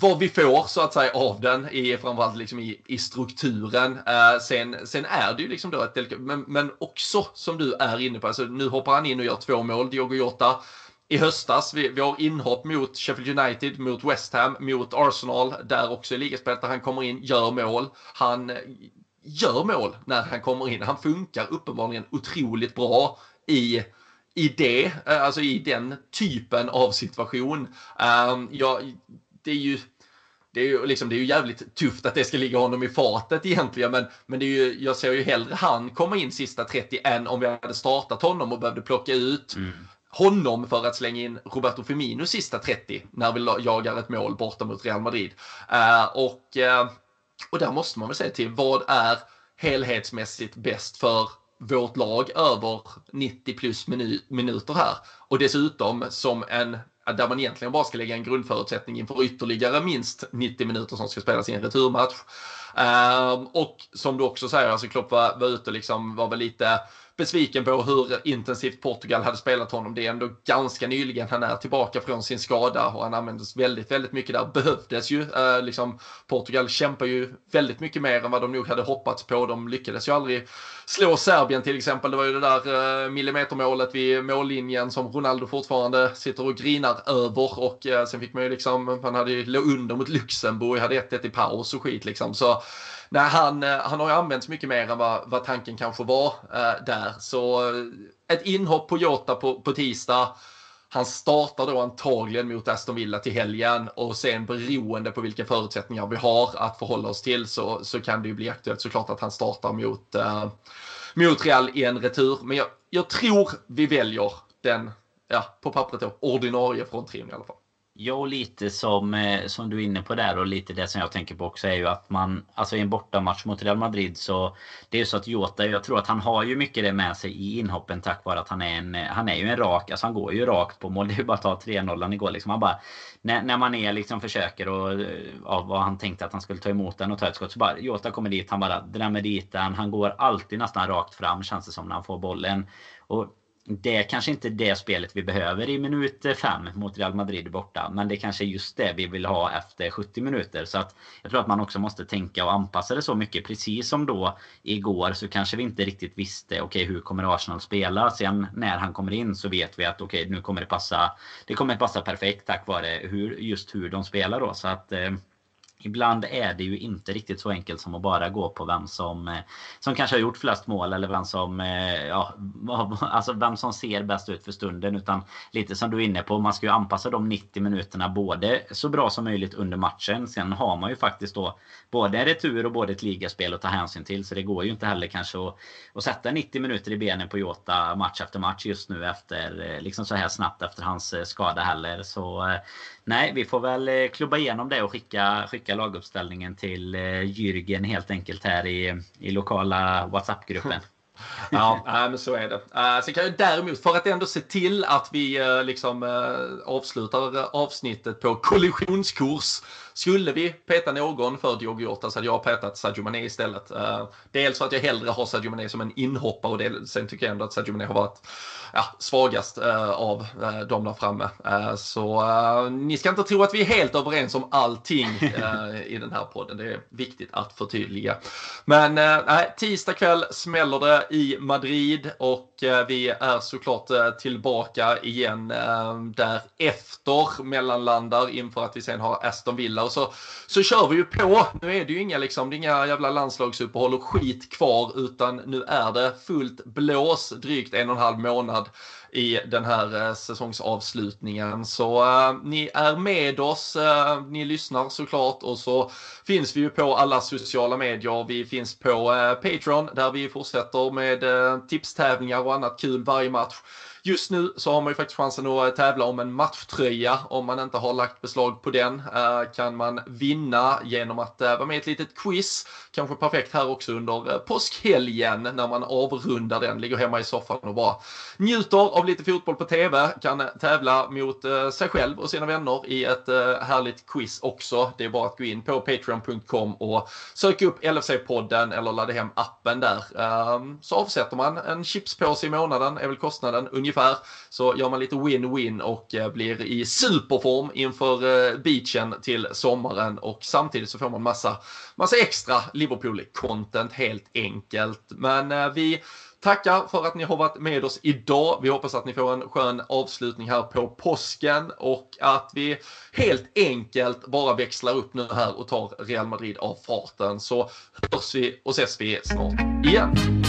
vad vi får så att säga av den i framförallt liksom i, i strukturen. Eh, sen, sen är det ju liksom då ett men, men också som du är inne på, alltså nu hoppar han in och gör två mål, Diogo Jota. I höstas, vi, vi har inhopp mot Sheffield United, mot West Ham, mot Arsenal, där också i ligaspelet där han kommer in, gör mål. Han eh, gör mål när han kommer in. Han funkar uppenbarligen otroligt bra i i det, eh, alltså i den typen av situation. Ehm, jag, det är ju det är ju, liksom, det är ju jävligt tufft att det ska ligga honom i fatet egentligen. Men, men det är ju, jag ser ju hellre han komma in sista 30 än om vi hade startat honom och behövde plocka ut mm. honom för att slänga in Roberto Firmino sista 30 när vi jagar ett mål borta mot Real Madrid. och, och där måste man väl säga till vad är helhetsmässigt bäst för vårt lag över 90 plus minuter här. Och dessutom som en där man egentligen bara ska lägga en grundförutsättning inför ytterligare minst 90 minuter som ska spelas i en returmatch. Ehm, och som du också säger, alltså Klopp var, var ute och liksom var väl lite besviken på hur intensivt Portugal hade spelat honom. Det är ändå ganska nyligen han är tillbaka från sin skada och han användes väldigt, väldigt mycket där. Behövdes ju. Eh, liksom, Portugal kämpar ju väldigt mycket mer än vad de nog hade hoppats på. De lyckades ju aldrig slå Serbien till exempel. Det var ju det där eh, millimetermålet vid mållinjen som Ronaldo fortfarande sitter och grinar över och eh, sen fick man ju liksom, man hade ju låg under mot Luxemburg, hade 1-1 i paus och skit liksom. Så nej, han, eh, han har ju använts mycket mer än vad, vad tanken kanske var eh, där. Så eh, ett inhopp på Jota på, på tisdag. Han startar då antagligen mot Aston Villa till helgen och sen beroende på vilka förutsättningar vi har att förhålla oss till så, så kan det ju bli aktuellt såklart att han startar mot, eh, mot Real i en retur. Men jag, jag tror vi väljer den, ja, på pappret då, ordinarie fronttrion i alla fall. Ja, lite som, eh, som du är inne på där och lite det som jag tänker på också är ju att man, alltså i en bortamatch mot Real Madrid så det är ju så att Jota, jag tror att han har ju mycket det med sig i inhoppen tack vare att han är en, han är ju en rak, alltså han går ju rakt på mål. Det är ju bara att ta 3-0 igår liksom. Han bara, när, när man är liksom försöker och eh, ja, vad han tänkte att han skulle ta emot den och ta ett skott så bara Jota kommer dit, han bara drämmer dit den. Han går alltid nästan rakt fram känns det som när han får bollen. Och det är kanske inte det spelet vi behöver i minut 5 mot Real Madrid borta. Men det kanske är just det vi vill ha efter 70 minuter. Så att jag tror att man också måste tänka och anpassa det så mycket. Precis som då igår så kanske vi inte riktigt visste okej okay, hur kommer Arsenal spela. Sen när han kommer in så vet vi att okej okay, nu kommer det passa. Det kommer passa perfekt tack vare hur, just hur de spelar då. Så att eh, Ibland är det ju inte riktigt så enkelt som att bara gå på vem som, eh, som kanske har gjort flest mål eller vem som, eh, ja, alltså vem som ser bäst ut för stunden. Utan lite som du är inne på, man ska ju anpassa de 90 minuterna både så bra som möjligt under matchen. Sen har man ju faktiskt då både en retur och både ett ligaspel att ta hänsyn till. Så det går ju inte heller kanske att, att sätta 90 minuter i benen på Jota match efter match just nu efter, eh, liksom så här snabbt efter hans skada heller. Så nej, vi får väl klubba igenom det och skicka, skicka laguppställningen till eh, Jürgen helt enkelt här i, i lokala WhatsApp-gruppen. ja, men så är det. Uh, sen kan jag däremot, för att ändå se till att vi eh, liksom avslutar avsnittet på kollisionskurs skulle vi peta någon för Diogo Jota så hade jag petat Sadio Mané istället. Eh, dels för att jag hellre har Sadio Mané som en inhoppare och sen tycker jag ändå att Sadio Mané har varit ja, svagast eh, av eh, de där framme. Så ni ska inte tro att vi är helt överens om allting i den här podden. Det är viktigt att förtydliga. Men tisdag kväll smäller det i Madrid och vi är såklart tillbaka igen därefter mellanlandar inför att vi sen har Aston Villa och så, så kör vi ju på. Nu är det ju inga, liksom, det är inga jävla landslagsuppehåll och skit kvar utan nu är det fullt blås drygt en och en halv månad i den här eh, säsongsavslutningen. Så eh, ni är med oss, eh, ni lyssnar såklart och så finns vi ju på alla sociala medier. Vi finns på eh, Patreon där vi fortsätter med eh, tipstävlingar och annat kul varje match. Just nu så har man ju faktiskt chansen att eh, tävla om en matchtröja. Om man inte har lagt beslag på den eh, kan man vinna genom att eh, vara med i ett litet quiz. Kanske perfekt här också under påskhelgen när man avrundar den, ligger hemma i soffan och bara njuter av lite fotboll på TV. Kan tävla mot sig själv och sina vänner i ett härligt quiz också. Det är bara att gå in på patreon.com och söka upp LFC-podden eller ladda hem appen där. Ehm, så avsätter man en chipspåse i månaden, är väl kostnaden ungefär ungefär. Så gör man lite win-win och eh, blir i superform inför eh, beachen till sommaren och samtidigt så får man massa, massa extra Liverpool-content helt enkelt. Men eh, vi tackar för att ni har varit med oss idag. Vi hoppas att ni får en skön avslutning här på påsken och att vi helt enkelt bara växlar upp nu här och tar Real Madrid av farten så hörs vi och ses vi snart igen.